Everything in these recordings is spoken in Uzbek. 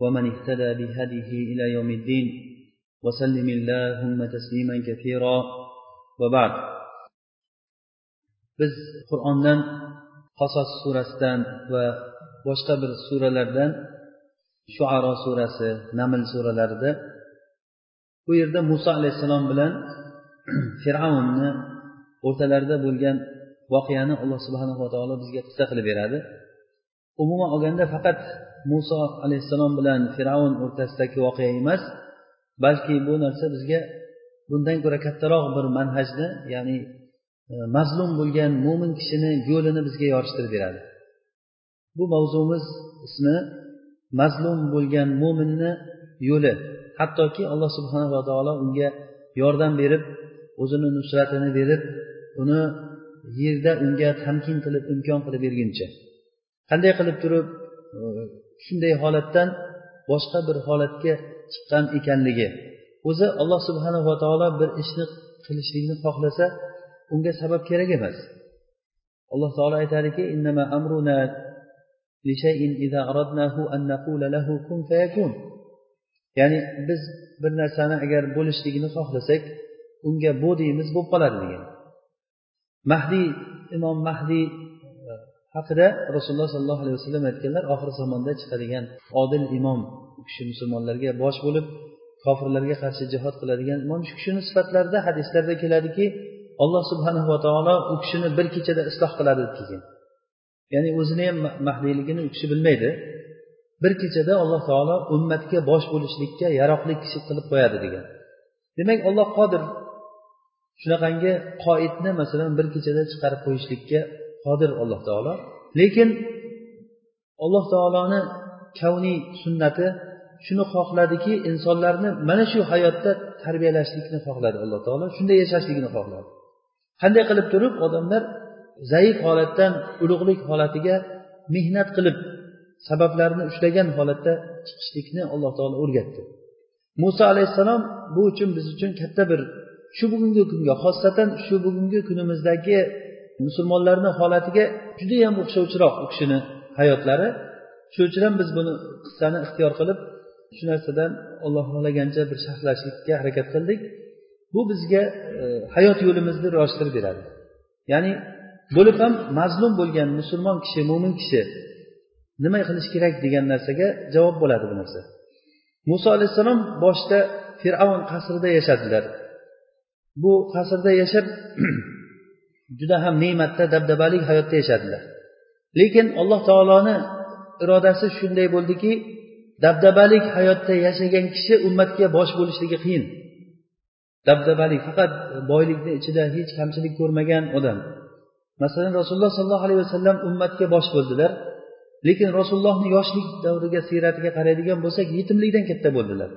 ومن اهتدى بهديه إلى يوم الدين وسلم اللهم تسليما كثيرا وبعد biz qur'ondan qasos surasidan va boshqa bir suralardan shuaro surasi naml suralarida bu yerda muso alayhissalom bilan fir'avnni o'rtalarida bo'lgan voqeani alloh subhanava taolo bizga qissa qilib beradi umuman olganda faqat muso alayhissalom bilan fir'avn o'rtasidagi voqea emas balki bu narsa bizga bundan ko'ra kattaroq bir manhajni ya'ni e, mazlum bo'lgan mo'min kishini yo'lini bizga yorishtirib beradi. Bu mavzumiz ismi mazlum bo'lgan mo'minni yo'li. Hattoki alloh subhanava taolo unga yordam berib o'zini nusratini berib uni yerda unga tamkin qilib imkon qilib berguncha. Qanday qilib turib e, shunday holatdan boshqa bir holatga chiqqan ekanligi. O'zi alloh subhanava taolo bir ishni qilishlikni xohlasa unga sabab kerak emas. Alloh taolo aytadiki ya'ni biz bir narsani agar bo'lishligini xohlasak unga bu deymiz bo'lib qoladi degan. Mahdiy imom mahdiy haqida rasululloh sollallohu alayhi vasallam aytganlar oxir zamonda chiqadigan odil imom u kishi musulmonlarga bosh bo'lib kofirlarga qarshi jihod qiladigan imom shu kishini sifatlarida hadislarda keladiki alloh subhanava taolo u kishini bir kechada isloh qiladi deb kelgan. Ya'ni o'zini ham mahdiyligini u kishi bilmaydi. Bir kechada alloh taolo ummatga bosh bo'lishlikka yaroqli kishi qilib qo'yadi degan. Demak olloh qodir. Shunaqangi qoidni masalan bir kechada chiqarib qo'yishlikka qodir alloh taolo. Lekin alloh taoloni kavniy sunnati shuni xohladiki insonlarni mana shu hayotda tarbiyalashlikni xohladi alloh taolo. Shunday yashashligini xohladi. Qanday qilib turib odamlar zaif holatdan ulug'lik holatiga mehnat qilib sabablarni ushlagan holatda chiqishlikni alloh taolo o'rgatdi. Muso alayhissalom bu uchun biz uchun katta bir shu bugungi kunga xosatan shu bugungi kunimizdagi musulmonlarni holatiga judayam o'xshovchiroq u kishini hayotlari. Shuning uchun ham biz buni qissani ixtiyor qilib shu narsadan alloh xohlagancha bir sharhlashlikka harakat qildik. Bu bizga e, hayot yo'limizni rivojlantirib beradi. Ya'ni bo'lib ham mazlum bo'lgan musulmon kishi mo'min kishi nima qilish kerak degan narsaga javob bo'ladi bu narsa. Muso alayhissalom boshida fir'avn qasrida yashadilar. Bu qasrda yashab juda ham ne'matda dabdabalik hayotda yashadilar. Lekin alloh taoloni irodasi shunday bo'ldiki dabdabalik hayotda yashagan kishi ummatga bosh bo'lishligi qiyin. Dabdabalik faqat boylikni ichida hech kamchilik ko'rmagan odam. Masalan rasululloh sollallohu alayhi vasallam ummatga bosh bo'ldilar. Lekin rasulullohni yoshlik davriga siyratiga qaraydigan bo'lsak yetimlikdan katta bo'ldilar.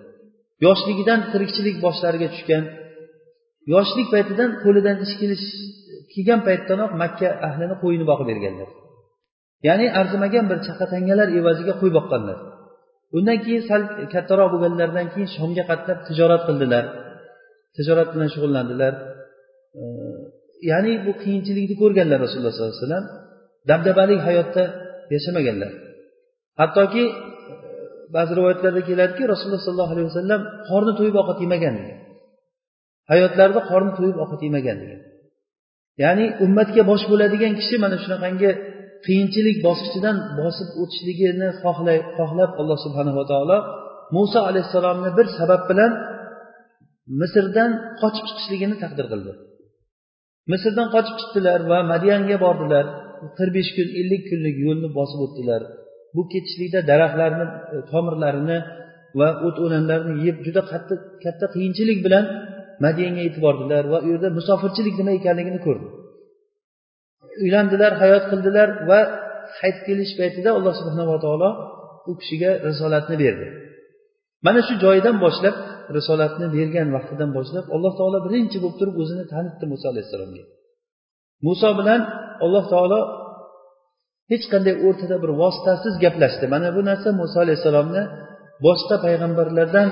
Yoshligidan tirikchilik boshlariga tushgan yoshlik paytidan qo'lidan ish kelish kelgan paytdanoq makka ahlini qo'yini boqib berganlar. Ya'ni arzimagan bir chaqatangalar evaziga qo'y boqqanlar. Undan keyin sal kattaroq bo'lganlaridan keyin shomga qatnab tijorat qildilar. Tijorat bilan shug'ullandilar. Ya'ni bu qiyinchilikni ko'rganlar rasululloh sollallohu alayhi vasallam. Dabdabali hayotda yashamaganlar hattoki e, ba'zi rivoyatlarda keladiki rasululloh sollallohu alayhi vasallam qorni to'yib ovqat yemagan degan. Hayotlarida qorni to'yib ovqat yemagan degan. Ya'ni ummatga bosh bo'ladigan kishi mana shunaqangi qiyinchilik bosqichidan bosib o'tishligini xohlab alloh subhanava taolo muso alayhissalomni bir sabab bilan misrdan qochib chiqishligini taqdir qildi. Misrdan qochib chiqdilar va madiyanga bordilar. qirq besh kun ellik kunlik yo'lni bosib o'tdilar. Bu ketishlikda daraxtlarni e, tomirlarini va o't o'lanlarni yeb juda qattiq katta qiyinchilik bilan madiyanga yetib bordilar va u yerda musofirchilik nima ekanligini ko'rdi uylandilar hayot qildilar va qaytib kelish paytida alloh subhanava taolo u kishiga risolatni berdi. Mana shu joyidan boshlab risolatni bergan vaqtidan boshlab alloh taolo birinchi bo'lib turib o'zini tanitdi muso alayhissalomga. Muso bilan alloh taolo hech qanday o'rtada bir vositasiz gaplashdi. Mana bu narsa muso alayhissalomni boshqa payg'ambarlardan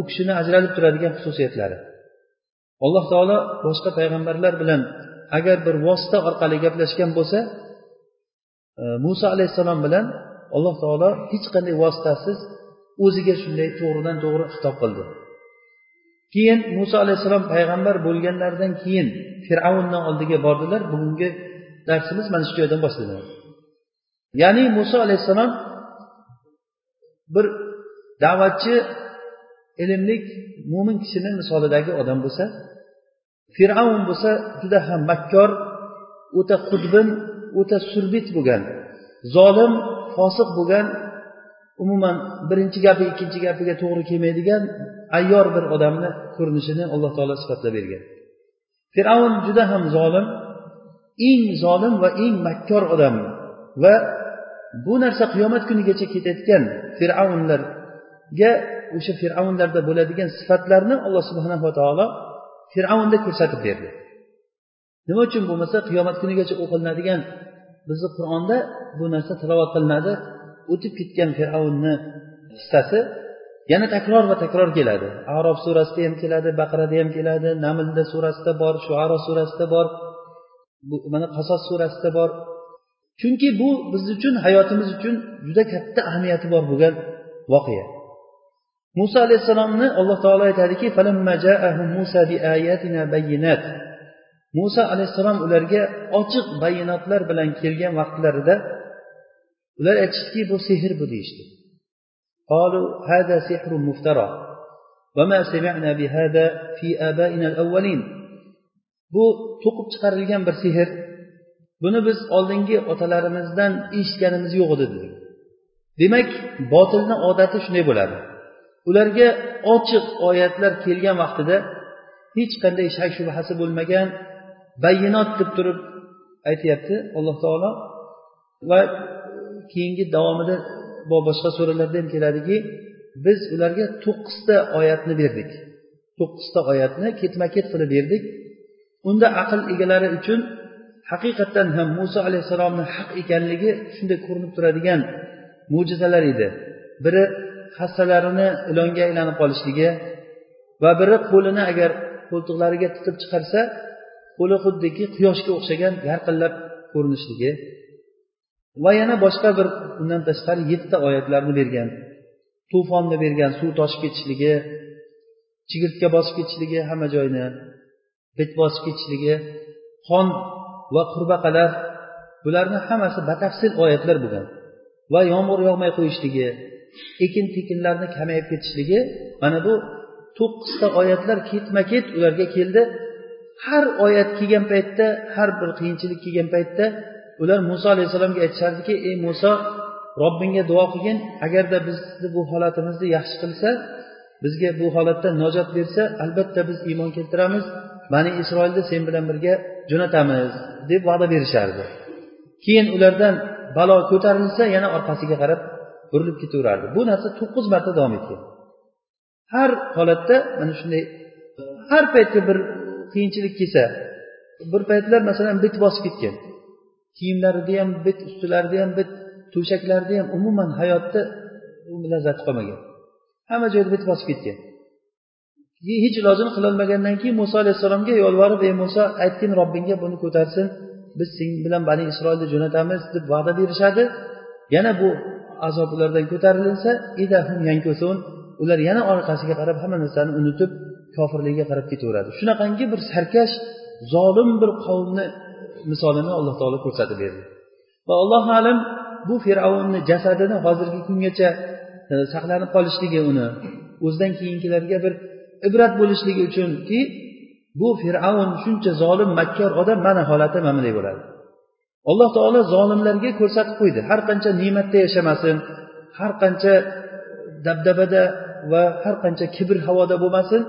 u kishini ajralib turadigan xususiyatlari. Alloh taolo boshqa payg'ambarlar bilan agar bir vosita orqali gaplashgan bo'lsa e, muso alayhissalom bilan alloh taolo hech qanday vositasiz o'ziga shunday to'g'ridan to'g'ri xitob qildi. Keyin muso alayhissalom payg'ambar bo'lganlaridan keyin fir'avnni oldiga bordilar. Bugungi darsimiz mana shu joydan boshlanadi. Ya'ni muso alayhissalom bir da'vatchi ilmlik mo'min kishini misolidagi odam bo'lsa fir'avn bo'lsa juda ham makkor o'ta xudbin o'ta surbit bo'lgan zolim fosiq bo'lgan umuman birinchi gapi ikkinchi gapiga to'g'ri kelmaydigan ayyor bir odamni ko'rinishini alloh taolo sifatlab bergan. Fir'avn juda ham zolim eng zolim va eng makkor odam va bu narsa qiyomat kunigacha ketayotgan fir'avnlarga o'sha fir'avnlarda bo'ladigan sifatlarni alloh subhanava taolo fir'avnda ko'rsatib berdi. Nima uchun bo'lmasa qiyomat kunigacha o'qilinadigan bizni qur'onda bu narsa tilovat qilinadi o'tib ketgan fir'avnni qissasi yana takror va takror keladi. Arof surasida ham keladi baqarada ham keladi namlda surasida bor shuaro surasida bor bu mana qasos surasida bor. Chunki bu biz uchun hayotimiz uchun juda katta ahamiyati bor bo'lgan voqea. Muso alayhissalomni alloh taolo aytadiki muso alayhissalom ularga ochiq bayonotlar bilan kelgan vaqtlarida ular aytishdiki bu sehr bu deyishdi. Bu to'qib chiqarilgan bir sehr. Buni biz oldingi otalarimizdan eshitganimiz yo'q edi dedik. Demak botilni odati shunday bo'ladi. Ularga ochiq oyatlar kelgan vaqtida hech qanday shak shubhasi bo'lmagan bayinot deb turib aytyapti alloh taolo va keyingi davomida boshqa suralarda ham keladiki biz ularga to'qqizta oyatni berdik. To'qqizta oyatni ketma ket qilib berdik. Unda aql egalari uchun haqiqatdan ham muso alayhissalomni haq ekanligi shunday ko'rinib turadigan mo'jizalar edi. Biri hassalarini ilonga aylanib qolishligi va biri qo'lini agar qo'ltiqlariga tiqib chiqarsa qo'li xuddiki quyoshga o'xshagan yarqillab ko'rinishligi va yana boshqa bir undan tashqari yettita oyatlarni bergan to'fonni bergan suv toshib ketishligi chigirtka bosib ketishligi hamma joyni bit bosib ketishligi qon va qurbaqalar bularni hammasi batafsil oyatlar bo'lgan va yomg'ir yog'may qo'yishligi ekin tekinlarni kamayib ketishligi mana bu to'qqizta oyatlar ketma ket ularga keldi. Har oyat kelgan paytda har bir qiyinchilik kelgan paytda ular muso alayhissalomga aytishardiki ey muso robbingga duo qilgin agarda bizni bu holatimizni yaxshi qilsa bizga bu holatdan najot bersa albatta biz iymon keltiramiz. Bani isroilni sen bilan birga jo'natamiz deb va'da berishardi. Keyin ulardan balo ko'tarilsa yana orqasiga qarab burilib ketaverardi. Bu narsa to'qqiz marta davom etgan. Har holatda mana shunday har paytda bir qiyinchilik kelsa bir paytlar masalan bit bosib ketgan. Kiyimlarida ham bit ustilarida ham bit to'shaklarida ham umuman hayotda lazzati qolmagan hamma joyda bit bosib ketgan. Hech ilojini qilolmagandan keyin muso alayhissalomga yolvorib ey muso aytgin robbingga buni ko'tarsin. Biz sen bilan bani isroilni jo'natamiz deb va'da berishadi. Yana bu azob ulardan ko'tarilinsa ular yana orqasiga qarab hamma narsani unutib kofirligiga qarab ketaveradi. Shunaqangi bir sarkash zolim bir qavmni misolini alloh taolo ko'rsatib berdi. Va allohu alam bu fir'avnni jasadini hozirgi kungacha e, saqlanib qolishligi uni o'zidan keyingilarga bir ibrat bo'lishligi uchunki bu fir'avn shuncha zolim makkor odam mana holati mana bunday bo'ladi. Alloh taolo zolimlarga ko'rsatib qo'ydi. Har qancha ne'matda yashamasin har qancha dabdabada va har qancha kibr havoda bo'lmasin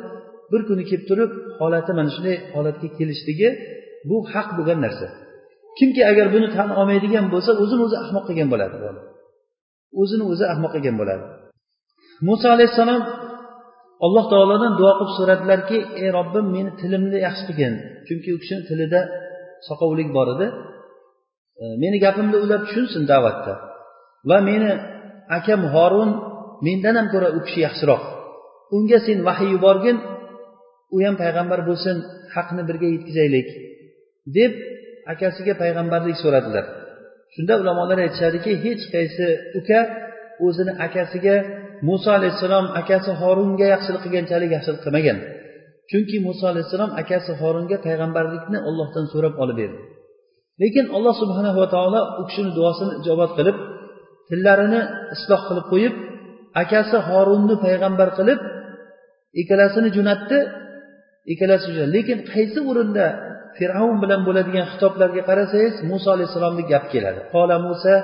bir kuni kelib turib holati mana shunday holatga kelishligi bu haq bo'lgan narsa. Kimki agar buni tan olmaydigan bo'lsa o'zini o'zi ahmoq qilgan bo'ladi. O'zini o'zi ahmoq qilgan bo'ladi. Muso alayhissalom alloh taolodan duo qilib so'radilarki ey robbim meni tilimni yaxshi qilgin chunki u kishini tilida soqovlik bor edi. Meni gapimni ular tushunsin da'vatda. Va meni akam horun mendan ham ko'ra u kishi yaxshiroq. Unga sen vahiy yuborgin u ham payg'ambar bo'lsin haqni birga yetkazaylik deb akasiga payg'ambarlik so'radilar. Shunda ulamolar aytishadiki hech qaysi uka o'zini akasiga muso alayhissalom akasi horunga yaxshilik qilganchalik yaxshilik qilmagan. Chunki muso alayhissalom akasi horunga payg'ambarlikni ollohdan so'rab olib berdi. Lekin alloh subhanahu va taolo u kishini duosini ijobat qilib tillarini isloh qilib qo'yib akasi horunni payg'ambar qilib ikkalasini jo'natdi ikkalasi lekin qaysi o'rinda fir'avn bilan bo'ladigan xitoblarga qarasangiz muso alayhissalomni gap keladi. Qola musa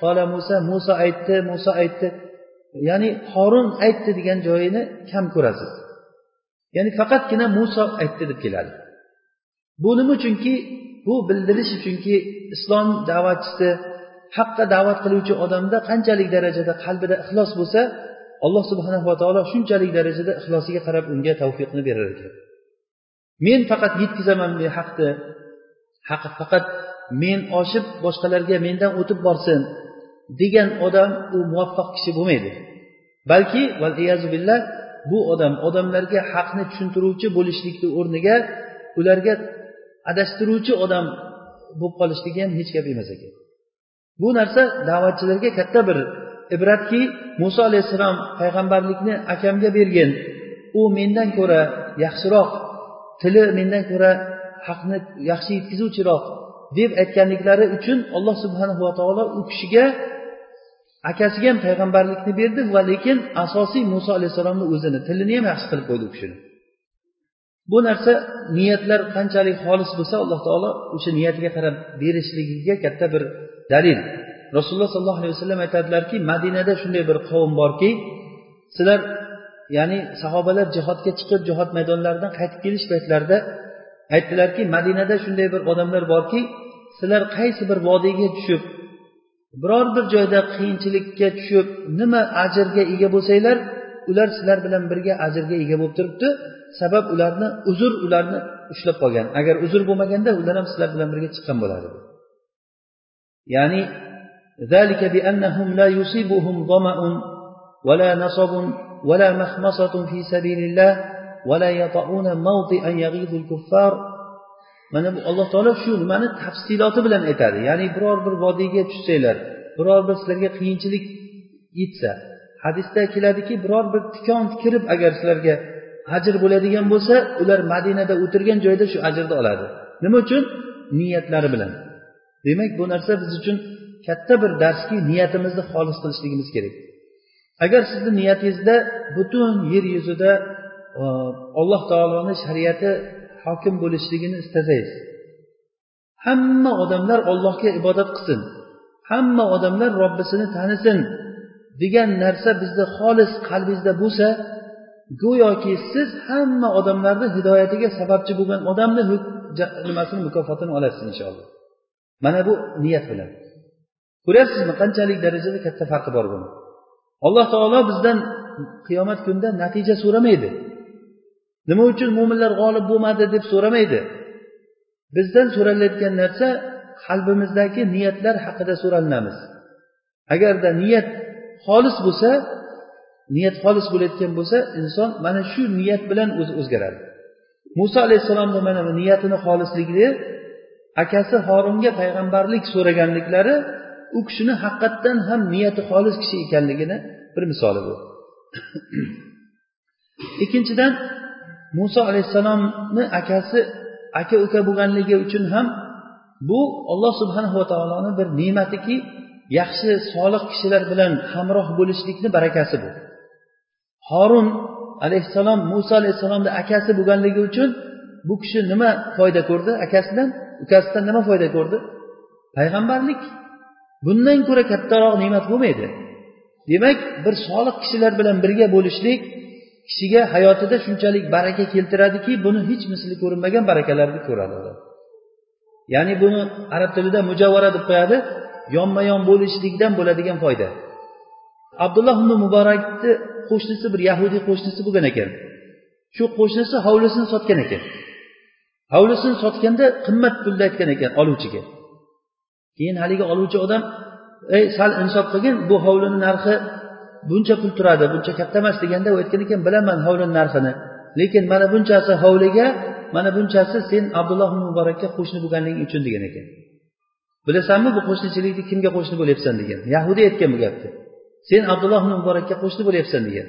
qola musa muso aytdi muso aytdi. Ya'ni horun aytdi degan joyini kam ko'rasiz. Ya'ni faqatgina muso aytdi deb keladi. Bu nima uchunki bu bildirish uchunki islom da'vatchisi haqqa da'vat qiluvchi odamda qanchalik darajada qalbida ixlos bo'lsa alloh subhanava taolo shunchalik darajada ixlosiga qarab unga tavfiqni berar ekan. Men faqat yetkazaman haqni haq faqat men oshib boshqalarga mendan o'tib borsin degan odam u muvaffaq kishi bo'lmaydi. Balki billah bu odam odamlarga haqni tushuntiruvchi bo'lishlikni o'rniga ularga adashtiruvchi odam bo'lib qolishligi ham hech gap emas ekan. Bu narsa da'vatchilarga katta bir ibratki muso alayhissalom payg'ambarlikni akamga bergin u mendan ko'ra yaxshiroq tili mendan ko'ra haqni yaxshi yetkazuvchiroq deb aytganliklari uchun alloh subhanahu va taolo u kishiga akasiga ham payg'ambarlikni berdi va lekin asosiy muso alayhissalomni o'zini tilini ham yaxshi qilib qo'ydi u kishini. Bu narsa niyatlar qanchalik xolis bo'lsa alloh taolo o'sha niyatiga qarab berishligiga katta bir dalil. Rasululloh sollallohu alayhi vasallam aytadilarki madinada shunday bir qavm borki sizlar ya'ni sahobalar jihodga chiqib jihod maydonlaridan qaytib kelish paytlarida aytdilarki madinada shunday bir odamlar borki sizlar qaysi bir vodiyga tushib biror bir joyda qiyinchilikka tushib nima ajrga ega bo'lsanglar ular sizlar bilan birga ajrga ega bo'lib turibdi sabab ularni uzr ularni ushlab qolgan agar uzr bo'lmaganda ular ham sizlar bilan birga chiqqan bo'lardi ya'ni ذلك بأنهم لا يصيبهم ظمأ ولا نصب ولا مخمصة في سبيل الله ولا يطعون موطئا يغيظ الكفار mana bu alloh taolo shu nimani tafsiloti bilan aytadi ya'ni biror bir vodiyga tushsanglar biror bir sizlarga qiyinchilik yetsa hadisda keladiki biror bir tikon kirib agar sizlarga ajr bo'ladigan bo'lsa ular madinada o'tirgan joyda shu ajrni oladi. Nima uchun? Niyatlari bilan. Demak bu narsa biz uchun katta bir darski niyatimizni xolis qilishligimiz kerak. Agar sizni niyatingizda butun yer yuzida e, alloh taoloni shariati hokim bo'lishligini istasangiz hamma odamlar ollohga ibodat qilsin. Hamma odamlar robbisini tanisin. Degan narsa bizda xolis qalbingizda bo'lsa go'yoki siz hamma odamlarni hidoyatiga sababchi bo'lgan odamni nimasini mukofotini olasiz inshaalloh. Mana bu niyat bilan. Ko'ryapsizmi? Qanchalik darajada katta farqi bor buni? Alloh taolo bizdan qiyomat kunida natija so'ramaydi. Nima uchun mo'minlar g'olib bo'lmadi deb so'ramaydi. Bizdan so'ralayotgan narsa qalbimizdagi niyatlar haqida so'ralinamiz. Agarda niyat xolis bo'lsa niyat xolis bo'layotgan bo'lsa inson mana shu niyat bilan o'zi o'zgaradi. Muso alayhissalomni mana bu niyatini xolisligi akasi horunga payg'ambarlik so'raganliklari u kishini haqiqatdan ham niyati xolis kishi ekanligini bir misoli bu. Ikkinchidan muso alayhissalomni akasi aka uka bo'lganligi uchun ham bu olloh subhanava taoloni bir ne'matiki yaxshi solih kishilar bilan hamroh bo'lishlikni barakasi bu. Horun alayhissalom muso alayhissalomni akasi bo'lganligi uchun bu kishi nima foyda ko'rdi? Akasidan ukasidan nima foyda ko'rdi? Payg'ambarlik. Bundan ko'ra kattaroq ne'mat bo'lmaydi. Demak bir solih kishilar bilan birga bo'lishlik kishiga hayotida shunchalik baraka keltiradiki buni hech misli ko'rinmagan barakalarni ko'radi. Ya'ni buni arab tilida mujavvara deb qo'yadi. Yonma yon bo'lishlikdan bo'ladigan foyda. Abdulloh ibn muborakni qo'shnisi bir yahudiy qo'shnisi bo'lgan ekan. Shu qo'shnisi hovlisini sotgan ekan. Hovlisini sotganda qimmat pulda aytgan ekan oluvchiga. Keyin haligi oluvchi odam ey sal insof qilgin bu hovlini narxi buncha pul turadi buncha katta emas deganda u aytgan ekan bilaman hovlini narxini lekin mana bunchasi hovliga mana bunchasi sen abdulloh muborakka qo'shni bo'lganliging uchun degan ekan. Bilasanmi bu qo'shnichilikni kimga qo'shni bo'lyapsan degan. Yahudiy aytgan bu gapni. Sen abdulloh muborakka qo'shni bo'lyapsan degan.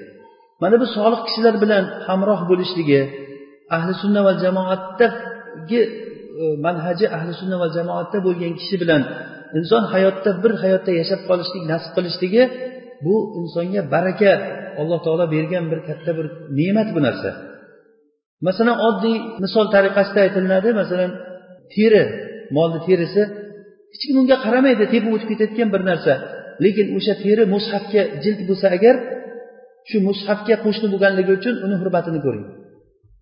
Mana bu solih kishilar bilan hamroh bo'lishligi ahli sunna va jamoatdagi e, manhaji ahli sunna va jamoatda bo'lgan kishi bilan inson hayotda bir hayotda yashab qolishlik nasib qilishligi bu insonga baraka alloh taolo bergan bir katta bir ne'mat bu narsa. Masalan oddiy misol tariqasida aytilinadi. Masalan teri molni terisi hech kim unga qaramaydi tepib o'tib ketayotgan bir narsa. Lekin o'sha teri mushafga jild bo'lsa agar shu mushafga qo'shni bo'lganligi uchun uni hurmatini ko'ring.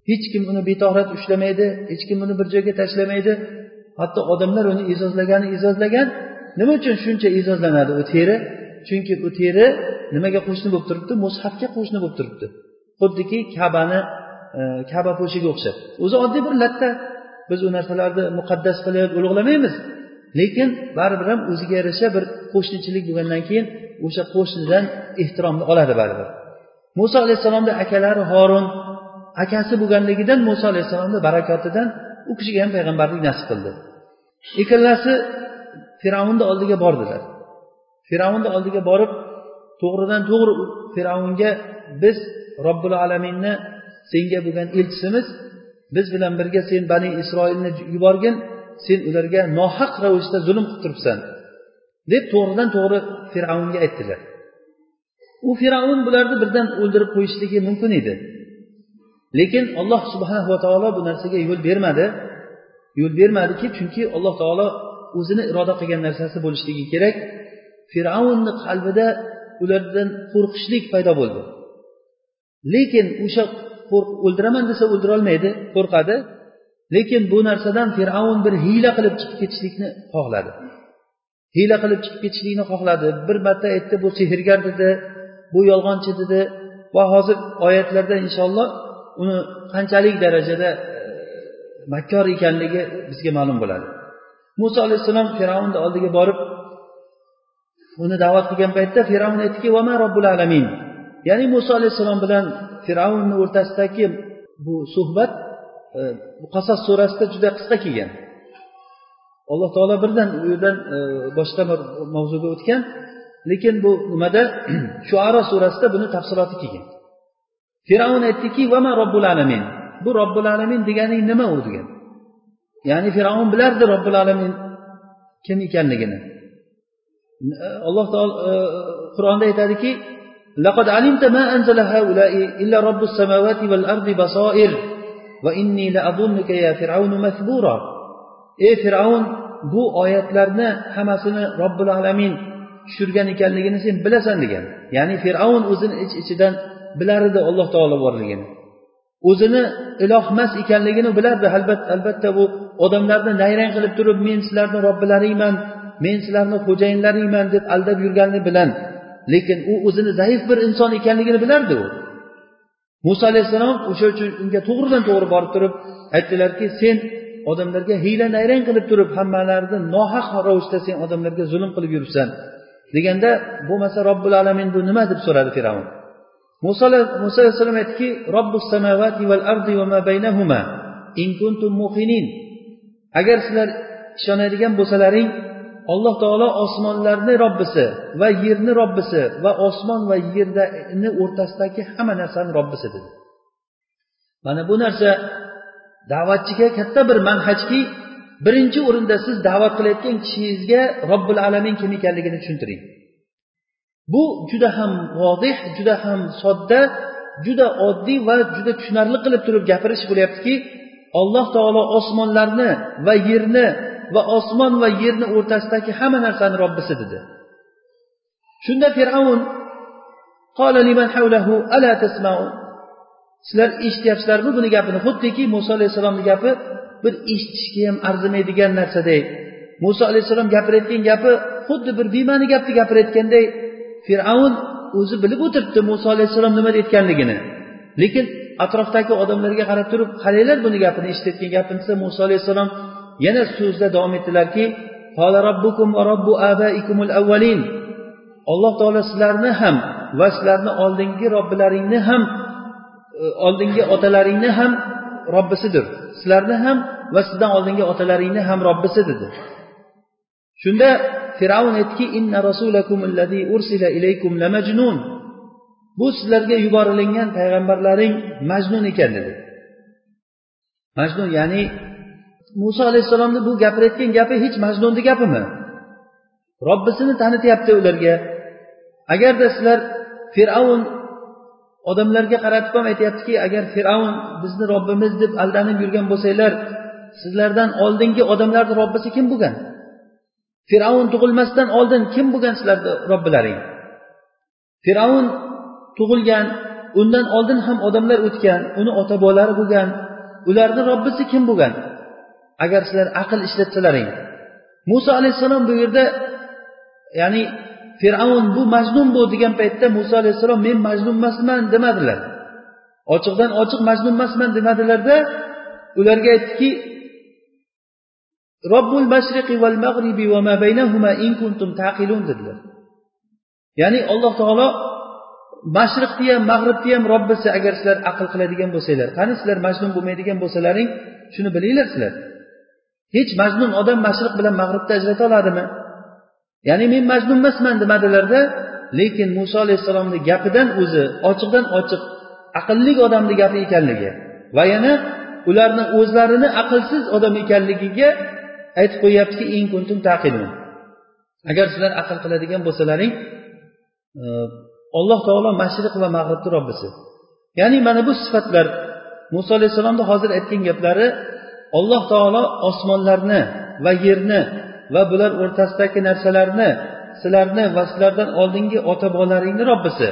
Hech kim uni betohrat ushlamaydi hech kim uni bir joyga tashlamaydi. Hatto odamlar uni e'zozlagani e'zozlagan nima uchun shuncha e'zozlanadi u teri? Chunki u teri nimaga qo'shni bo'lib turibdi? Mushafga qo'shni bo'lib turibdi. Xuddiki kabani e, kaba po'shiga o'xshab. O'zi oddiy bir latta. Biz u narsalarni muqaddas qilib ulug'lamaymiz. Lekin baribir ham o'ziga yarasha bir qo'shnichilik bo'lgandan keyin o'sha qo'shnidan ehtiromni oladi baribir. Muso alayhissalomni akalari horun akasi bo'lganligidan muso alayhissalomni barakotidan u kishiga ham payg'ambarlik nasib qildi. Ikkalasi fir'avnni oldiga bordilar. Fir'avnni oldiga borib to'g'ridan to'g'ri fir'avnga biz robbil alaminni senga bo'lgan elchisimiz biz bilan birga sen bani isroilni yuborgin sen ularga nohaq ravishda zulm qilib turibsan deb to'g'ridan to'g'ri fir'avnga aytdilar. U fir'avn bularni birdan o'ldirib qo'yishligi mumkin edi. Lekin alloh subhanahu va taolo bu narsaga yo'l bermadi. Yo'l bermadiki chunki alloh taolo o'zini iroda qilgan narsasi bo'lishligi kerak. Fir'avnni qalbida ulardan qo'rqishlik paydo bo'ldi. Lekin o'sha o'ldiraman desa o'ldirolmaydi qo'rqadi. Lekin bu narsadan fir'avn bir hiyla qilib chiqib ketishlikni xohladi. Hiyla qilib chiqib ketishlikni xohladi. Bir marta aytdi bu sehrgar dedi bu yolg'onchi dedi. Va hozir oyatlarda inshaalloh uni qanchalik darajada e, makkor ekanligi bizga ma'lum bo'ladi. Muso alayhissalom fir'avnni oldiga borib uni da'vat qilgan paytda fir'avn aytdiki vama robbul alamin? Ya'ni muso alayhissalom bilan fir'avnni o'rtasidagi bu suhbat E, bu qasos surasida juda qisqa kelgan. Alloh taolo birdan u yerdan e, boshqa bir mavzuga o'tgan. Lekin bu nimada? Shuaro surasida buni tafsiloti kelgan. Fir'avn aytdiki vama robbul alamin? Bu robbil alamin deganing nima u degan. Ya'ni fir'avn bilardi robbil alamin kim ekanligini. E, Alloh taolo qur'onda aytadiki laqad alimta ma anzala haulai illa robbus samawati val ardi basoir وإني لأظنك يا فرعون مثبورا ey fir'avn bu oyatlarni hammasini robbil alamin tushirgan ekanligini sen bilasan degan ya'ni fir'avn o'zini ich ichidan bilar edi alloh taolo borligini o'zini iloh emas ekanligini bilardi albatta albatta bu odamlarni nayrang qilib turib men sizlarni robbilaringman men sizlarni xo'jayinlaringman deb aldab yurganini bilan lekin u o'zini zaif bir inson ekanligini bilardi u muso alayhissalom o'sha uchun unga to'g'ridan to'g'ri borib turib aytdilarki sen odamlarga hiyla nayrang qilib turib hammalarini nohaq ravishda sen odamlarga zulm qilib yuribsan. Deganda bo'lmasa robbil alamin bu nima? deb so'radi fir'avn. Muso muso alayhissalom aytdiki robbus samavati val ardi va ma baynahuma in kuntum muqinin. Agar sizlar ishonadigan bo'lsalaring alloh taolo osmonlarni robbisi va yerni robbisi va osmon va yerni o'rtasidagi hamma narsani robbisi dedi. Mana bu narsa da'vatchiga katta bir manhajki birinchi o'rinda siz da'vat qilayotgan kishingizga robbil alamin kim ekanligini tushuntiring. Bu juda ham vodih juda ham sodda juda oddiy va juda tushunarli qilib turib gapirish bo'lyaptiki alloh taolo osmonlarni va yerni va osmon va yerni o'rtasidagi hamma narsani robbisi dedi. Shunda fir'avn sizlar eshityapsizlarmi buni gapini? Xuddiki muso alayhissalomni gapi bir eshitishga ham arzimaydigan narsaday muso alayhissalom gapirayotgan gapi xuddi bir bema'ni gapni gapirayotganday fir'avn o'zi bilib o'tiribdi muso alayhissalom nima deyotganligini. Lekin atrofdagi odamlarga qarab turib qaranglar buni gapini eshitayotgan gapini desa muso alayhissalom yana so'zda davom etdilarki alloh taolo sizlarni ham va sizlarni oldingi robbilaringni ham e, oldingi otalaringni ham robbisidir. Sizlarni ham va sizdan oldingi otalaringni ham robbisi dedi shunda fir'avn aytdiki inna rasulakum allazi ursila ilaykum la majnun. Bu sizlarga yuborilingan payg'ambarlaring majnun ekan dedi. Majnun ya'ni muso alayhissalomni bu gapirayotgan gapi hech majnunni gapimi? Robbisini tanityapti ularga. Agarda sizlar fir'avn odamlarga qaratib ham aytyaptiki agar fir'avn bizni robbimiz deb aldanib yurgan bo'lsanglar sizlardan oldingi odamlarni robbisi kim bo'lgan? Fir'avn tug'ilmasdan oldin kim bo'lgan sizlarni robbilaring? Fir'avn tug'ilgan undan oldin ham odamlar o'tgan uni ota bobolari bo'lgan ularni robbisi kim bo'lgan? Agar sizlar aql ishlatsalaring. Muso alayhissalom bu yerda ya'ni fir'avn bu majnun bu degan paytda muso alayhissalom men majnun emasman demadilar. Ochiqdan ochiq majnun emasman demadilarda ularga aytdiki robbul mashriqi val mag'ribi va ma baynahuma in kuntum taqilun dedilar. Ya'ni alloh taolo mashriqni ham mag'ribni ham robbisi agar sizlar aql qiladigan bo'lsanglar qani sizlar majnun bo'lmaydigan bo'lsalaring shuni bilinglar sizlar. Hech majnun odam mashriq bilan mag'ribni ajrata oladimi? Ya'ni men majnun emasman demadilarda lekin muso alayhissalomni gapidan o'zi ochiqdan ochiq aqlli odamni gapi ekanligi va yana ularni o'zlarini aqlsiz odam ekanligiga aytib qo'yyaptiki in kuntum taqilun. Agar sizlar aql qiladigan bo'lsalaring e, alloh taolo mashriq va mag'ribni robbisi. Ya'ni mana bu sifatlar muso alayhissalomni hozir aytgan gaplari alloh taolo osmonlarni va yerni va bular o'rtasidagi narsalarni sizlarni va sizlardan oldingi ota bobolaringni robbisi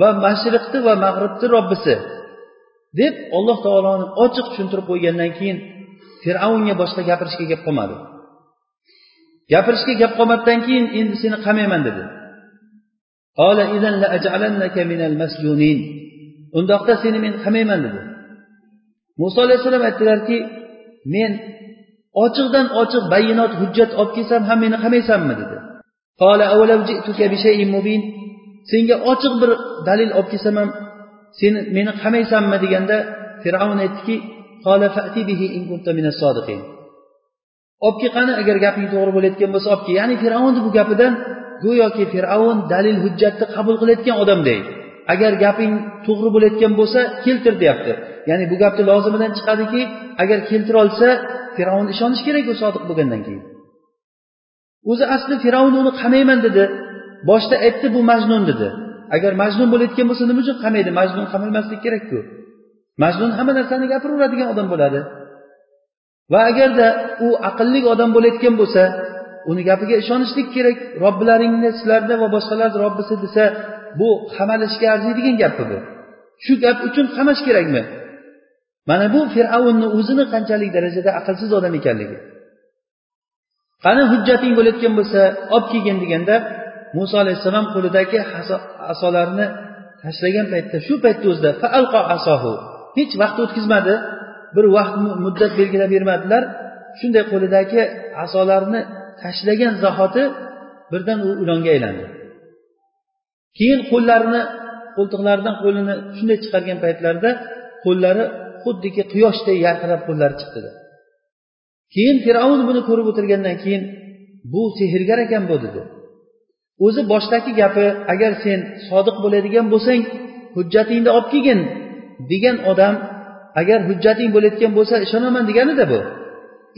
va mashriqni va mag'ribni robbisi deb alloh taoloni ochiq tushuntirib qo'ygandan keyin fir'avnga boshqa gapirishga gap qolmadi. Gapirishga gap qolmadidan keyin endi seni qamayman dedi. Undoqda seni men qamayman dedi. Muso alayhissalom aytdilarki men ochiqdan ochiq bayinot hujjat olib kelsam ham meni qamaysanmi dedi. Senga ochiq bir dalil olib kelsam ham seni meni qamaysanmi? deganda fir'avn aytdiki olib kel qani agar gaping to'g'ri bo'layotgan bo'lsa olib kel ya'ni fir'avnni bu gapidan go'yoki fir'avn dalil hujjatni qabul qilayotgan odamday agar gaping to'g'ri bo'layotgan bo'lsa keltir deyapti. Ya'ni bu gapni lozimidan chiqadiki agar keltira olsa fir'avn ishonish kerak u sodiq bo'lgandan keyin. O'zi asli fir'avn uni qamayman dedi. Boshida aytdi bu majnun dedi. Agar majnun bo'layotgan bo'lsa nima uchun qamaydi? Majnun qamalmaslik kerakku majnun hamma narsani gapiraveradigan odam bo'ladi. Va agarda u aqlli odam bo'layotgan bo'lsa uni gapiga ishonishlik kerak. Robbilaringni sizlarni va boshqalarni robbisi desa bu qamalishga arziydigan gapmi bu. Shu gap uchun qamash kerakmi? Mana bu fir'avnni o'zini qanchalik darajada aqlsiz odam ekanligi. Qani hujjating bo'layotgan bo'lsa olib kelgin deganda muso alayhissalom qo'lidagi asolarini tashlagan paytda shu paytda o'zida hech vaqt o'tkazmadi. Bir vaqt muddat belgilab bermadilar. Shunday qo'lidagi asolarini tashlagan zahoti birdan u ilonga aylandi. Keyin qo'llarini qo'ltiqlaridan qo'lini shunday chiqargan paytlarida qo'llari xuddiki quyoshday yarqirab qo'llari chiqdi. Keyin fir'avn buni ko'rib o'tirgandan keyin bu sehrgar ekan bu dedi. O'zi boshdagi gapi agar sen sodiq bo'ladigan bo'lsang hujjatingni olib kelgin degan odam agar hujjating bo'layotgan bo'lsa ishonaman deganida bu.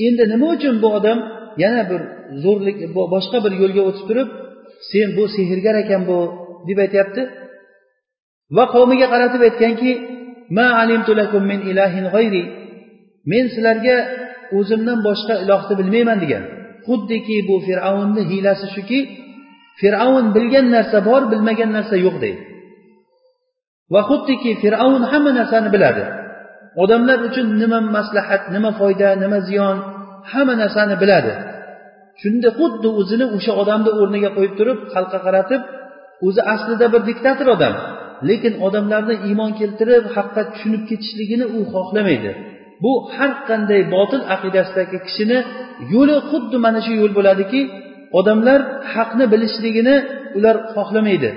Endi nima uchun bu odam yana bir zo'rlik boshqa bir yo'lga o'tib turib sen bu sehrgar ekan bu deb aytyapti? Va qavmiga qaratib aytganki men sizlarga o'zimdan boshqa ilohni bilmayman degan. Xuddiki bu fir'avnni hiylasi shuki fir'avn bilgan narsa bor bilmagan narsa yo'q deydi. Va xuddiki fir'avn hamma narsani biladi. Odamlar uchun nima maslahat nima foyda nima ziyon hamma narsani biladi. Shunda xuddi o'zini o'sha odamni o'rniga qo'yib turib xalqqa qaratib o'zi aslida bir diktator odam. Lekin odamlarni iymon keltirib haqqa tushunib ketishligini u xohlamaydi. Bu har qanday botil aqidasidagi kishini yo'li xuddi mana shu yo'l bo'ladiki odamlar haqni bilishligini ular xohlamaydi.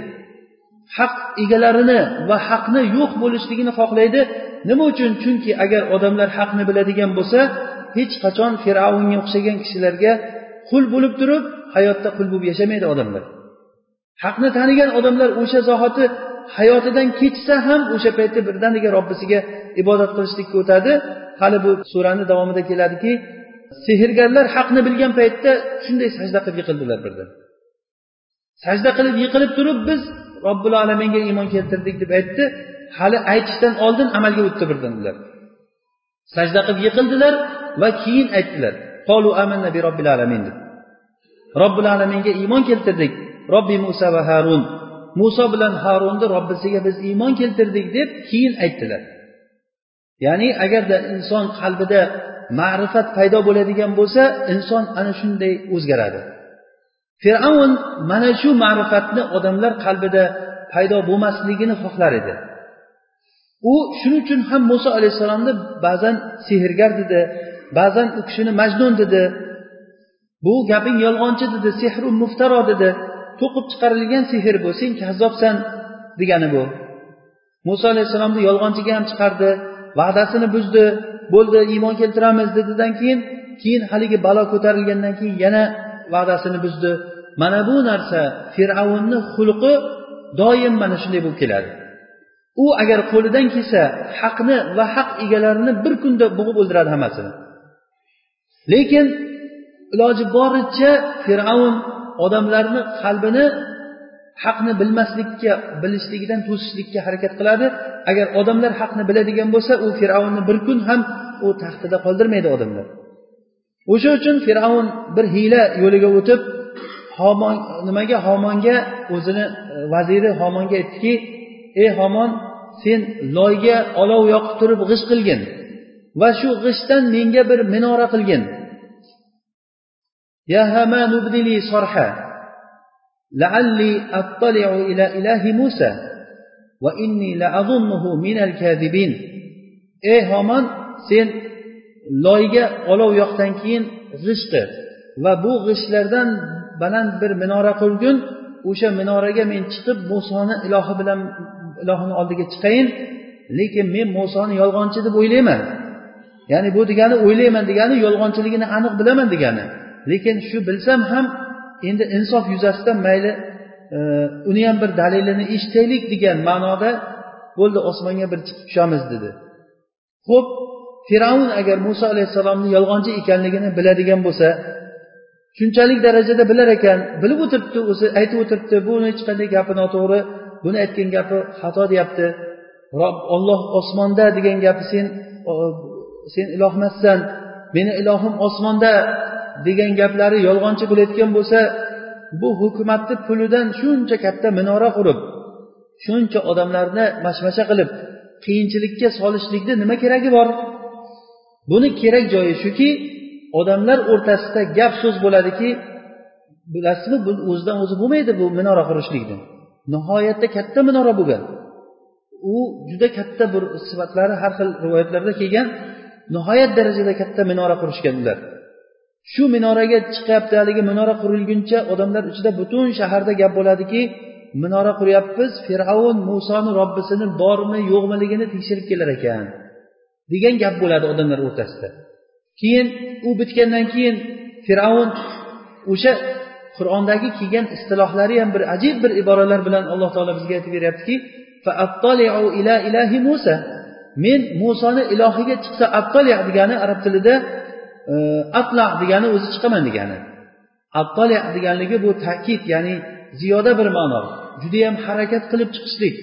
Haq egalarini va haqni yo'q bo'lishligini xohlaydi. Nima uchun? Chunki agar odamlar haqni biladigan bo'lsa hech qachon fir'avnga o'xshagan kishilarga qul bo'lib turib hayotda qul bo'lib yashamaydi odamlar. Haqni tanigan odamlar o'sha zahoti hayotidan kechsa ham o'sha paytda birdaniga robbisiga ibodat qilishlikka o'tadi hali bu surani davomida keladiki sehrgarlar haqni bilgan paytda shunday sajda qilib yiqildilar birdan. Sajda qilib yiqilib turib biz robbil alaminga iymon keltirdik deb aytdi. Hali aytishdan oldin amalga o'tdi birdan ular. Sajda qilib yiqildilar va keyin aytdilar qolu amanna bi robbil alamin deb. Robbil alaminga iymon keltirdik. Robbi musa va harun. Muso bilan harunni robbisiga biz iymon keltirdik deb keyin aytdilar. Ya'ni agarda inson qalbida ma'rifat paydo bo'ladigan bo'lsa inson ana shunday o'zgaradi. Fir'avn mana shu ma'rifatni odamlar qalbida paydo bo'lmasligini xohlar edi. U shuning uchun ham muso alayhissalomni ba'zan sehrgar dedi ba'zan u kishini majnun dedi. Bu gaping yolg'onchi dedi sehru muftaro dedi. To'qib chiqarilgan sehr bu. Sen kazzobsan degani bu. Muso alayhissalomni yolg'onchiga ham chiqardi va'dasini buzdi bo'ldi iymon keltiramiz dedidan keyin keyin haligi balo ko'tarilgandan keyin yana va'dasini buzdi. Mana bu narsa fir'avnni xulqi doim mana shunday bo'lib keladi. U agar qo'lidan kelsa haqni va haq egalarini bir kunda bo'g'ib o'ldiradi hammasini. Lekin iloji boricha fir'avn odamlarni qalbini haqni bilmaslikka bilishligidan to'sishlikka harakat qiladi. Agar odamlar haqni biladigan bo'lsa u fir'avnni bir kun ham u taxtida qoldirmaydi odamlar. O'sha uchun fir'avn bir hiyla yo'liga o'tib homon nimaga? Homonga o'zini e, vaziri homonga aytdiki ey homon sen loyga olov yoqib turib g'isht qilgin va shu g'ishtdan menga bir minora qilgin. يا هامان ابن لي صرحا لعلي أطلع إلى إله موسى وإني لأظنه من الكاذبين ey homon sen loyga olov yoqdan keyin g'isht qil va bu g'ishtlardan baland bir minora qurgin o'sha minoraga men chiqib musoni ilohi bilan ilohini oldiga chiqayin lekin men musoni yolg'onchi deb o'ylayman ya'ni bu degani o'ylayman degani yolg'onchiligini aniq bilaman degani Lekin shu bilsam ham endi insof yuzasidan mayli e, uni ham bir dalilini eshitaylik degan ma'noda bo'ldi osmonga bir chiqib tushamiz dedi. Ho'p fir'avn agar muso alayhissalomni yolg'onchi ekanligini biladigan bo'lsa shunchalik darajada bilar ekan bilib o'tiribdi o'zi aytib o'tiribdi buni hech qanday gapi noto'g'ri buni aytgan gapi xato deyapti. Rob olloh osmonda degan gapi sen sen iloh emassan meni ilohim osmonda degan gaplari yolg'onchi bo'layotgan bo'lsa bu hukumatni pulidan shuncha katta minora qurib shuncha odamlarni mashmasha qilib qiyinchilikka solishlikni nima keragi bor? Buni kerak joyi shuki odamlar o'rtasida gap so'z bo'ladiki bilasizmi bu o'zidan o'zi bo'lmaydi bu minora qurishlikni. Nihoyatda katta minora bo'lgan u juda katta bir sifatlari har xil rivoyatlarda kelgan nihoyat darajada katta minora qurishgan ular. Shu minoraga chiqyapti haligi minora qurilguncha odamlar ichida butun shaharda gap bo'ladiki minora quryapmiz fir'avn musoni robbisini bormi yo'qmiligini tekshirib kelar ekan. Degan gap bo'ladi odamlar o'rtasida. Keyin u bitgandan keyin fir'avn o'sha qur'ondagi kelgan istilohlari ham bir ajib bir iboralar bilan alloh taolo bizga aytib beryaptiki ila ilahi musa. Men musoni ilohiga chiqsa attoliya degani arab tilida e, atla degani o'zi chiqaman degani. Attoli deganligi bu ta'kid ya'ni ziyoda bir ma'no. Judayam harakat qilib chiqishlik.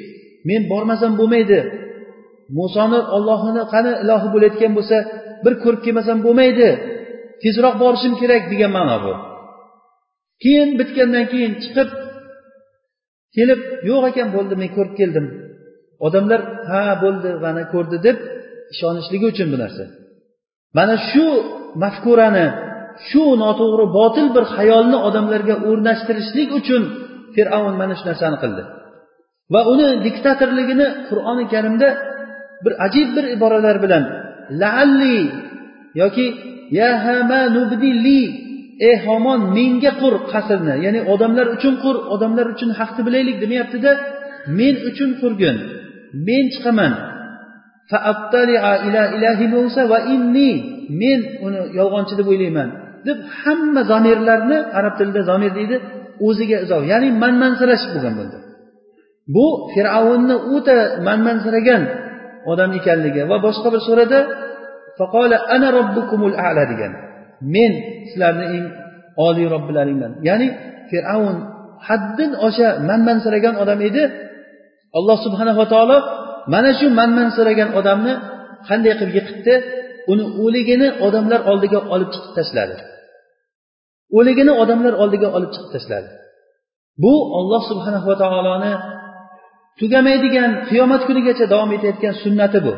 Men bormasam bo'lmaydi. Musoni ollohini qani ilohi bo'layotgan bo'lsa bir ko'rib kelmasam bo'lmaydi. Tezroq borishim kerak degan ma'no bu. Keyin bitgandan keyin chiqib kelib yo'q ekan bo'ldi men ko'rib keldim. Odamlar ha bo'ldi mana ko'rdi deb ishonishligi uchun bu narsa. Mana shu mafkurani shu noto'g'ri botil bir xayolni odamlarga o'rnashtirishlik uchun fir'avn mana shu narsani qildi. Va uni diktatorligini qur'oni karimda bir ajib bir iboralar bilan laalli yoki ya nubdili ey homon menga qur qasrni ya'ni odamlar uchun qur odamlar uchun haqni bilaylik demayaptida men uchun qurgin men chiqaman inni men uni yolg'onchi deb o'ylayman. deb hamma zamirlarni arab tilida zamir deydi o'ziga izoh. Ya'ni manmansirash bo'lgan bo'ldi. Bu fir'avnni o'ta manmansiragan odam ekanligi va boshqa bir surada ana robbukumul ala degan men sizlarni eng oliy robbilaringman. Ya'ni fir'avn haddan osha manmansiragan odam edi. Alloh subhanava taolo mana shu manmansiragan odamni qanday qilib yiqitdi? Uni o'ligini odamlar oldiga olib chiqib tashladi. O'ligini odamlar oldiga olib chiqib tashladi. Bu olloh subhanava taoloni tugamaydigan qiyomat kunigacha davom etayotgan sunnati bu.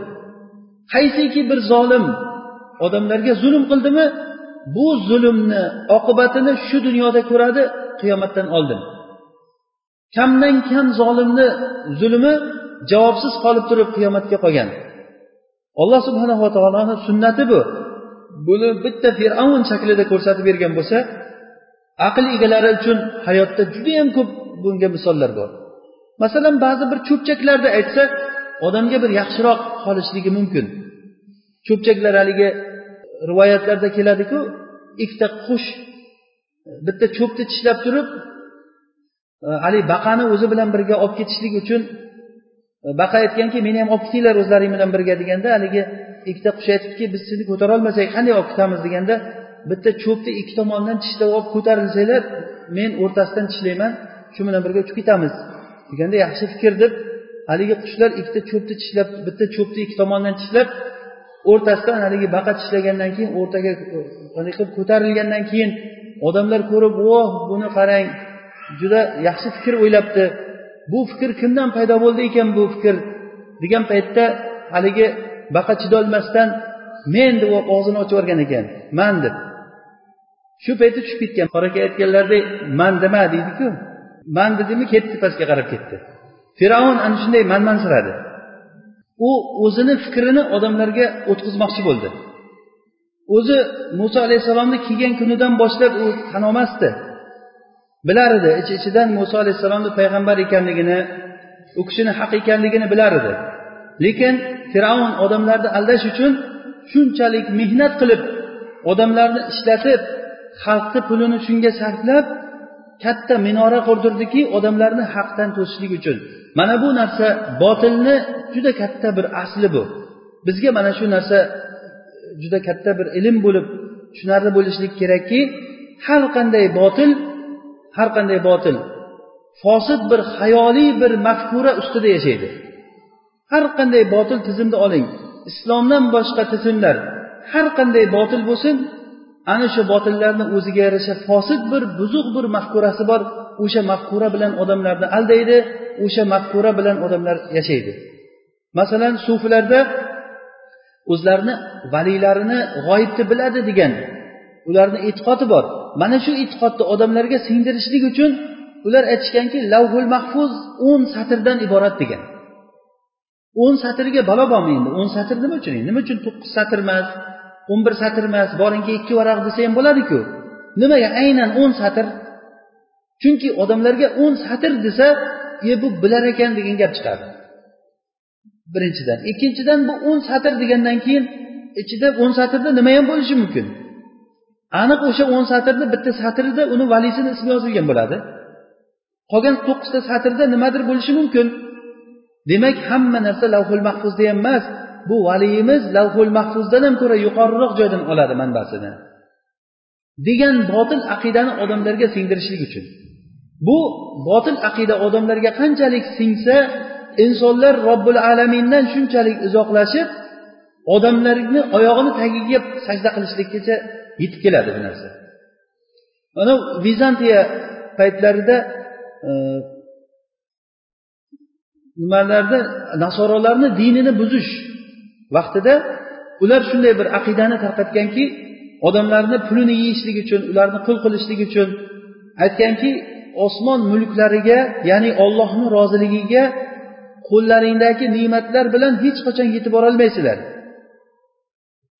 Qaysiki bir zolim odamlarga zulm qildimi? Bu zulmni oqibatini shu dunyoda ko'radi qiyomatdan oldin. Kamdan kam zolimni zulmi javobsiz qolib turib qiyomatga qolgan. Alloh subhanava taoloni sunnati bu. Buni bitta fir'avn shaklida ko'rsatib bergan bo'lsa aql egalari uchun hayotda judayam ko'p bunga misollar bor. Masalan ba'zi bir cho'pchaklarni aytsa odamga bir yaxshiroq qolishligi mumkin. Cho'pchaklar haligi rivoyatlarda keladiku ikkita qush bitta cho'pni tishlab turib haligi baqani o'zi bilan birga olib ketishlik uchun E, baqa aytganki meni ham olib ketinglar o'zlaring bilan birga deganda haligi ikkita qush aytibdiki biz sizni ko'tarolmasak qanday olib ketamiz deganda bitta cho'pni ikki tomonidan tishlab olib ko'tarilsanglar men o'rtasidan tishlayman shu bilan birga uchib ketamiz deganda yaxshi fikr deb haligi qushlar ikkita cho'pni tishlab bitta cho'pni ikki tomonidan tishlab o'rtasidan haligi baqa tishlagandan keyin o'rtaga e, qanday qilib ko'tarilgandan keyin odamlar ko'rib voh buni qarang juda yaxshi fikr o'ylabdi. Bu fikr kimdan paydo bo'ldi ekan bu fikr? Degan paytda haligi baqa chidolmasdan men deb og'zini ochib yuborgan ekan. Man deb. Shu paytda tushib ketgan. Qora aka aytganlaridek man dema deydiku. Man dedimi ketdi pastga qarab ketdi. Fir'avn ana shunday manmansiradi u o'zini fikrini odamlarga o'tkazmoqchi bo'ldi. O'zi muso alayhissalomni kelgan kunidan boshlab u tan olmasdi. Bilar edi ich ichidan muso alayhissalomni payg'ambar ekanligini u kishini haq ekanligini bilar edi. Lekin fir'avn odamlarni aldash uchun shunchalik mehnat qilib odamlarni ishlatib xalqni pulini shunga sarflab katta minora qurdirdiki odamlarni haqdan to'sishlik uchun. Mana bu narsa botilni juda katta bir asli bu. Bizga mana shu narsa e, juda katta bir ilm bo'lib tushunarli bo'lishlik kerakki har qanday botil har qanday botil fosil bir hayoliy bir mafkura ustida yashaydi. Har qanday botil tizimni oling. Islomdan boshqa tizimlar har qanday botil bo'lsin ana shu botillarni o'ziga yarasha fosil bir buzuq bir mafkurasi bor. O'sha mafkura bilan odamlarni aldaydi o'sha mafkura bilan odamlar yashaydi. Masalan sufilarda o'zlarini valiylarini g'oyibni biladi degan ularni e'tiqodi bor. Mana shu e'tiqodni odamlarga singdirishlik uchun ular aytishganki lavhul mahfuz o'n satrdan iborat degan. O'n satrga balo bormi endi? O'n satr nima uchun nima uchun to'qqiz satr emas o'n bir satr emas boringki ikki varaq desa ham bo'ladiku. Nimaga? Aynan o'n satr. Chunki odamlarga o'n satr desa e bu bilar ekan degan gap chiqadi. Birinchidan. Ikkinchidan bu o'n satr degandan keyin ichida o'n satrda nima ham bo'lishi mumkin? Aniq o'sha o'n satrni bitta satrida uni valisini ismi yozilgan bo'ladi. Qolgan to'qqizta satrda nimadir bo'lishi mumkin. Demak hamma narsa lavhul mahfuzda ham emas. Bu valiyimiz lavhul mahfuzdan ham ko'ra yuqoriroq joydan oladi manbasini. Degan botil aqidani odamlarga singdirishlik uchun. Bu botil aqida odamlarga qanchalik singsa insonlar robbil alamindan shunchalik uzoqlashib odamlarni oyog'ini tagiga sajda qilishlikkacha yetib keladi bu narsa. Mana vizantiya paytlarida e, nimalarda nasorolarni dinini buzish vaqtida ular shunday bir aqidani tarqatganki odamlarni pulini yeyishlik uchun ularni qul qilishlik uchun aytganki osmon mulklariga ya'ni ollohni roziligiga qo'llaringdagi ne'matlar bilan hech qachon yetib borolmaysizlar.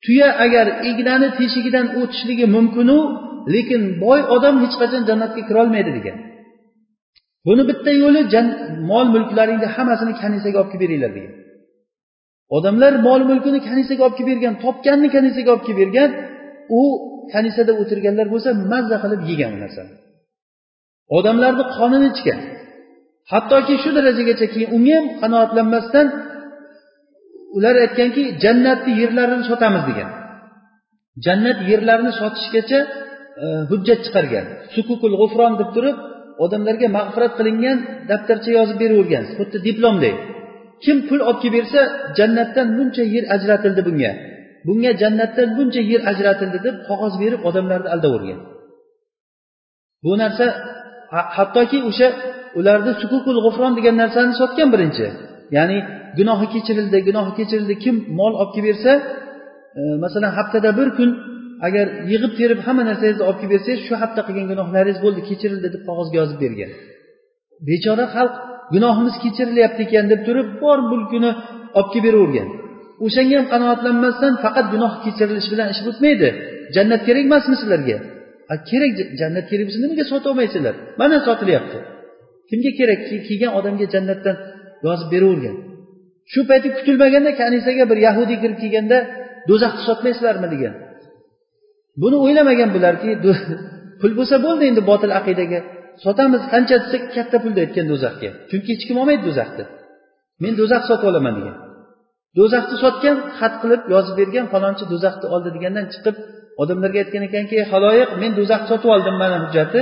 Tuya agar ignani teshigidan o'tishligi mumkinu lekin boy odam hech qachon jannatga kirolmaydi degan. Buni bitta yo'li mol mulklaringni hammasini kanisaga olib kelib beringlar degan. Odamlar mol mulkini kanisaga olib kelib bergan topganni kanisaga olib kelib bergan u kanisada o'tirganlar bo'lsa mazza qilib yegan u narsani odamlarni qonini ichgan. Hattoki shu darajagacha keyin unga ham qanoatlanmasdan ular aytganki jannatni yerlarini sotamiz degan. Jannat yerlarini sotishgacha e, hujjat chiqargan. Sukukul g'ufron deb turib odamlarga mag'firat qilingan daftarcha yozib beravergan. Xuddi diplomdek kim pul olib kelib bersa jannatdan buncha yer ajratildi bunga. Bunga jannatdan buncha yer ajratildi deb qog'oz berib odamlarni aldavergan. Bu narsa hattoki o'sha ularni sukukul g'ufron degan narsani sotgan birinchi. Ya'ni gunohi kechirildi gunohi kechirildi. Kim mol olib kelib bersa e, masalan haftada bir kun agar yig'ib terib hamma narsangizni olib kelib bersangiz shu hafta qilgan gunohlaringiz bo'ldi kechirildi deb qog'ozga yozib bergan. Bechora xalq gunohimiz kechirilyapti ekan deb turib bor mulkini olib kelib beravergan. O'shanga ham qanoatlanmasdan faqat gunoh kechirilishi bilan ish bitmaydi jannat kerak emasmi sizlarga? Kerak jannat kerak bo'lsa nimaga sotolmaysizlar mana sotilyapti. Kimga kerak? Kelgan odamga jannatdan yozib beravergan. Shu payti kutilmaganda kanisaga bir yahudiy kirib kelganda do'zaxni sotmaysizlarmi? degan. Buni o'ylamagan bularki pul bo'lsa bo'ldi endi botil aqidaga. Sotamiz qancha desa katta pulda aytgan do'zaxga. Chunki hech kim olmaydi do'zaxni. Men do'zax sotib olaman degan. Do'zaxni sotgan xat qilib yozib bergan falonchi do'zaxni oldi degandan chiqib odamlarga aytgan ekanki haloyiq men do'zaxni sotib oldim mana hujjati.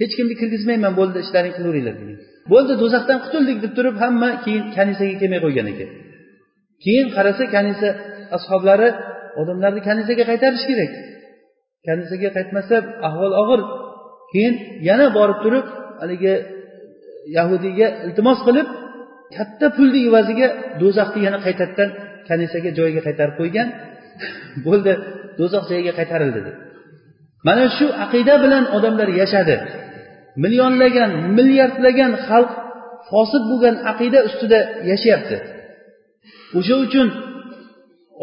Hech kimni kirgizmayman bo'ldi ishlaring qilaveringlar degan. Bo'ldi do'zaxdan qutuldik deb turib hamma keyin kanisaga kelmay qo'ygan ekan. Keyin qarasa kanisa ashoblari odamlarni kanisaga qaytarish kerak. Kanisaga qaytmasa ahvol og'ir. Keyin yana borib turib haligi yahudiyga iltimos qilib katta pulni evaziga do'zaxni yana qaytadan kanisaga joyiga qaytarib qo'ygan. Bo'ldi do'zax joyiga qaytarildi. Deb mana shu aqida bilan odamlar yashadi. Millionlagan milliardlagan xalq fosil bo'lgan aqida ustida yashayapti. O'sha uchun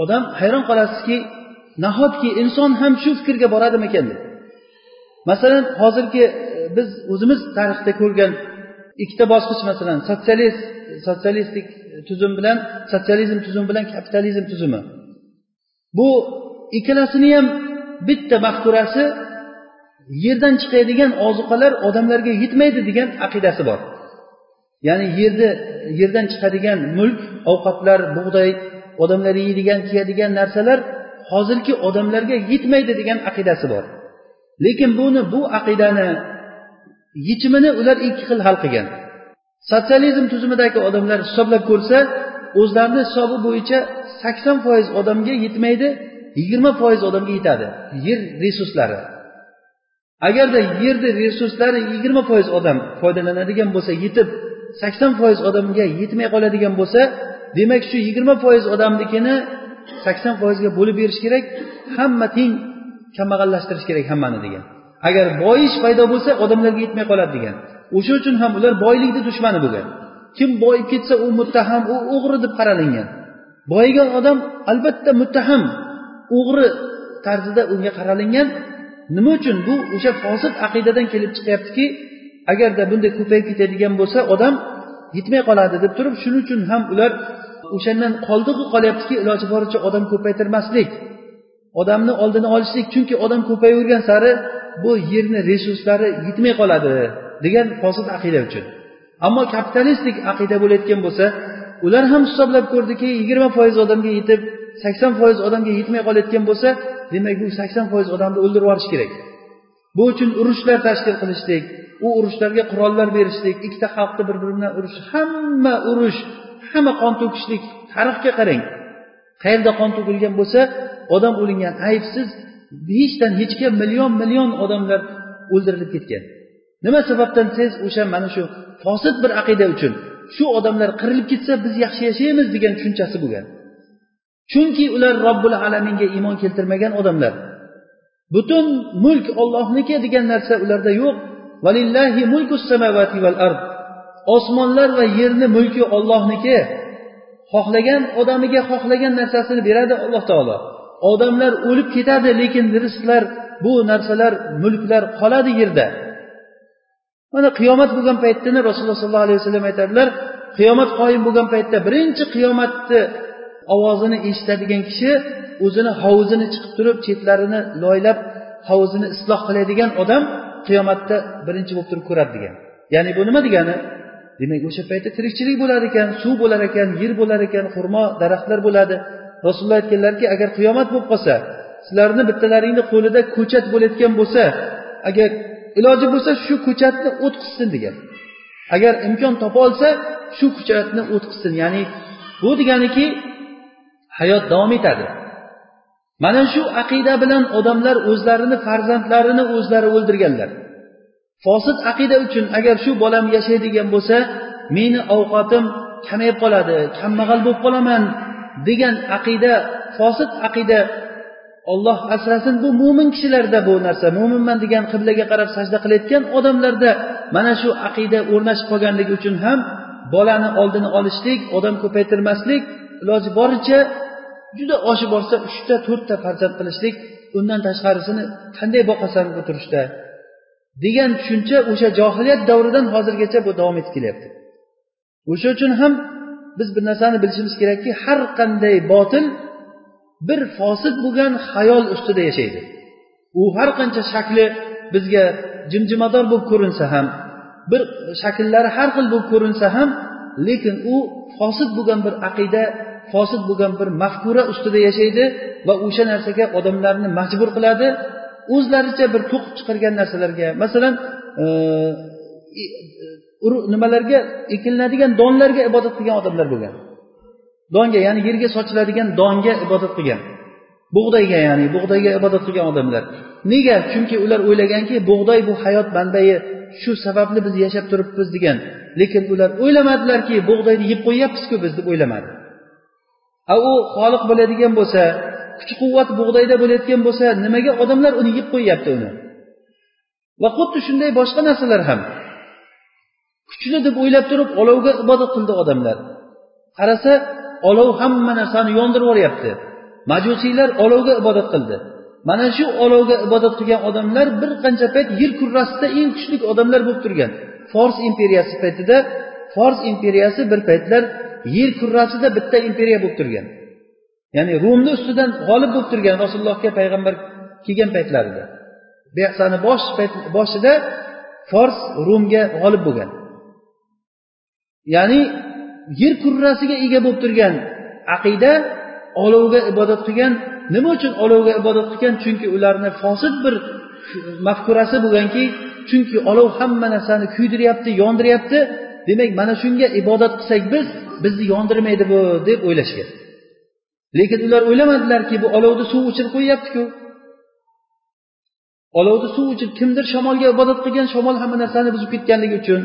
odam hayron qolasizki nahotki inson ham shu fikrga boradimikan? Deb masalan hozirgi e, biz o'zimiz tarixda ko'rgan ikkita bosqich masalan sotsialist sotsialistik tuzum bilan sotsializm tuzumi bilan kapitalizm tuzumi. Bu ikkalasini ham bitta mafkurasi yerdan chiqadigan ozuqalar odamlarga yetmaydi degan aqidasi bor. Ya'ni yerni yerdan chiqadigan mulk ovqatlar bug'doy odamlar yeydigan kiyadigan narsalar hozirgi odamlarga yetmaydi degan aqidasi bor. Lekin buni bu aqidani yechimini ular ikki xil hal qilgan. Sotsializm tuzumidagi odamlar hisoblab ko'rsa o'zlarini hisobi bo'yicha sakson foiz odamga yetmaydi yigirma foiz odamga yetadi. Yer resurslari. Agarda yerni resurslari yigirma foiz odam foydalanadigan bo'lsa yetib sakson foiz odamga yetmay qoladigan bo'lsa demak shu yigirma foiz odamnikini sakson foizga bo'lib berish kerak hamma teng kambag'allashtirish kerak hammani degan. Agar boyish paydo bo'lsa odamlarga yetmay qoladi degan. O'sha uchun ham ular boylikni dushmani bo'lgan. Kim boyib ketsa u muttaham u o'g'ri deb qaralingan. Boyigan odam albatta muttaham o'g'ri tarzida unga qaralingan. Nima uchun bu o'sha fosil aqidadan kelib chiqyaptiki agarda bunday ko'payib ketadigan bo'lsa odam yetmay qoladi deb turib shuning uchun ham ular o'shandan qoldig'i qolyaptiki iloji boricha odam ko'paytirmaslik. Odamni oldini olishlik chunki odam ko'payavergan sari bu yerni resurslari yetmay qoladi degan fosil aqida uchun. Ammo kapitalistik aqida bo'layotgan bo'lsa ular ham hisoblab ko'rdiki yigirma foiz odamga yetib sakson foiz odamga yetmay qolayotgan bo'lsa demak bu sakson foiz odamni o'ldirib yuborish kerak. Bu uchun urushlar tashkil qilishlik u urushlarga qurollar berishlik ikkita xalqni bir biri bilan urush hamma urush hamma qon to'kishlik tarixga qarang. Qayerda qon to'kilgan bo'lsa odam o'lingan aybsiz hechdan hechga million million odamlar o'ldirilib ketgan. Nima sababdan siz o'sha mana shu fosil bir aqida uchun shu odamlar qirilib ketsa biz yaxshi yashaymiz degan tushunchasi bo'lgan. Chunki ular robbil alaminga iymon keltirmagan odamlar. Butun mulk ollohniki degan narsa ularda yo'q. Osmonlar va yerni mulki ollohniki xohlagan odamiga xohlagan narsasini beradi alloh taolo. Odamlar o'lib ketadi lekin rizqlar bu narsalar mulklar qoladi yerda. Mana qiyomat bo'lgan paytdani rasululloh sollallohu alayhi vasallam aytadilar qiyomat qoyim bo'lgan paytda birinchi qiyomatni ovozini eshitadigan kishi o'zini hovuzini chiqib turib chetlarini loylab hovuzini isloh qiladigan odam qiyomatda birinchi bo'lib turib ko'radi degan. Ya'ni bu nima degani? Demak o'sha paytda tirikchilik bo'lar ekan suv bo'lar ekan yer bo'lar ekan xurmo daraxtlar bo'ladi. Rasululloh aytganlarki agar qiyomat bo'lib qolsa sizlarni bittalaringni qo'lida ko'chat bo'layotgan bo'lsa agar iloji bo'lsa shu ko'chatni o't qizsin degan. Agar imkon topa olsa shu ko'chatni o't qizsin ya'ni bu deganiki hayot davom etadi. Mana shu aqida bilan odamlar o'zlarini farzandlarini o'zlari o'ldirganlar. Fosid aqida uchun agar shu bolam yashaydigan bo'lsa meni ovqatim kamayib qoladi kambag'al bo'lib qolaman degan aqida fosid aqida olloh asrasin bu mo'min kishilarda bu narsa mo'minman degan qiblaga qarab sajda qilayotgan odamlarda mana shu aqida o'rnashib qolganligi uchun ham bolani oldini olishlik odam ko'paytirmaslik iloji boricha juda oshib borsa uchta to'rtta farzand qilishlik undan tashqarisini qanday boqasan bu turishda degan tushuncha o'sha johiliyat davridan hozirgacha bu davom etib kelyapti. o'sha uchun ham biz bir narsani bilishimiz kerakki har qanday botil bir fosil bo'lgan xayol ustida yashaydi. u har qancha shakli bizga jimjimador bo'lib ko'rinsa ham bir shakllari har xil bo'lib ko'rinsa ham lekin u fosil bo'lgan bir aqida fosil bo'lgan bir mafkura ustida yashaydi va o'sha narsaga odamlarni majbur qiladi. O'zlaricha bir to'qib chiqargan narsalarga masalan e, e, nimalarga ekilinadigan donlarga ibodat qilgan odamlar bo'lgan. Donga ya'ni yerga sochiladigan donga ibodat qilgan. Bug'doyga ya'ni bug'doyga ibodat qilgan odamlar. Nega? Chunki ular o'ylaganki bug'doy bu hayot bandayi shu sababli biz yashab turibmiz degan. Lekin ular o'ylamadilarki bug'doyni yeb qo'yyapmizku biz deb o'ylamadi. A u xoliq bo'ladigan bo'lsa kuch quvvat bug'doyda bo'layotgan bo'lsa nimaga odamlar uni yeb qo'yyapti uni? Va xuddi shunday boshqa narsalar ham. Kuchli deb o'ylab turib olovga ibodat qildi odamlar. Qarasa olov hamma narsani yondirib yuboryapti. Majusiylar olovga ibodat qildi. Mana shu olovga ibodat qilgan odamlar bir qancha payt yer kurrasida eng kuchli odamlar bo'lib turgan. Fors imperiyasi paytida fors imperiyasi bir paytlar yer kurrasida bitta imperiya bo'lib turgan. Ya'ni rumni ustidan g'olib bo'lib turgan rasulullohga payg'ambar kelgan paytlarida. Behsani bosh boshida fors rumga g'olib bo'lgan. Ya'ni yer kurrasiga ega bo'lib turgan aqida olovga ibodat qilgan. Nima uchun olovga ibodat qilgan? Chunki ularni fosil bir mafkurasi bo'lganki chunki olov hamma narsani kuydiryapti yondiryapti. Demak mana shunga ibodat qilsak biz bizni yondirmaydi bu deb o'ylashgan. Lekin ular o'ylamadilarki bu olovni suv o'chirib qo'yyaptiku. Olovni suv o'chirib kimdir shamolga ibodat qilgan shamol hamma narsani buzib ketganligi uchun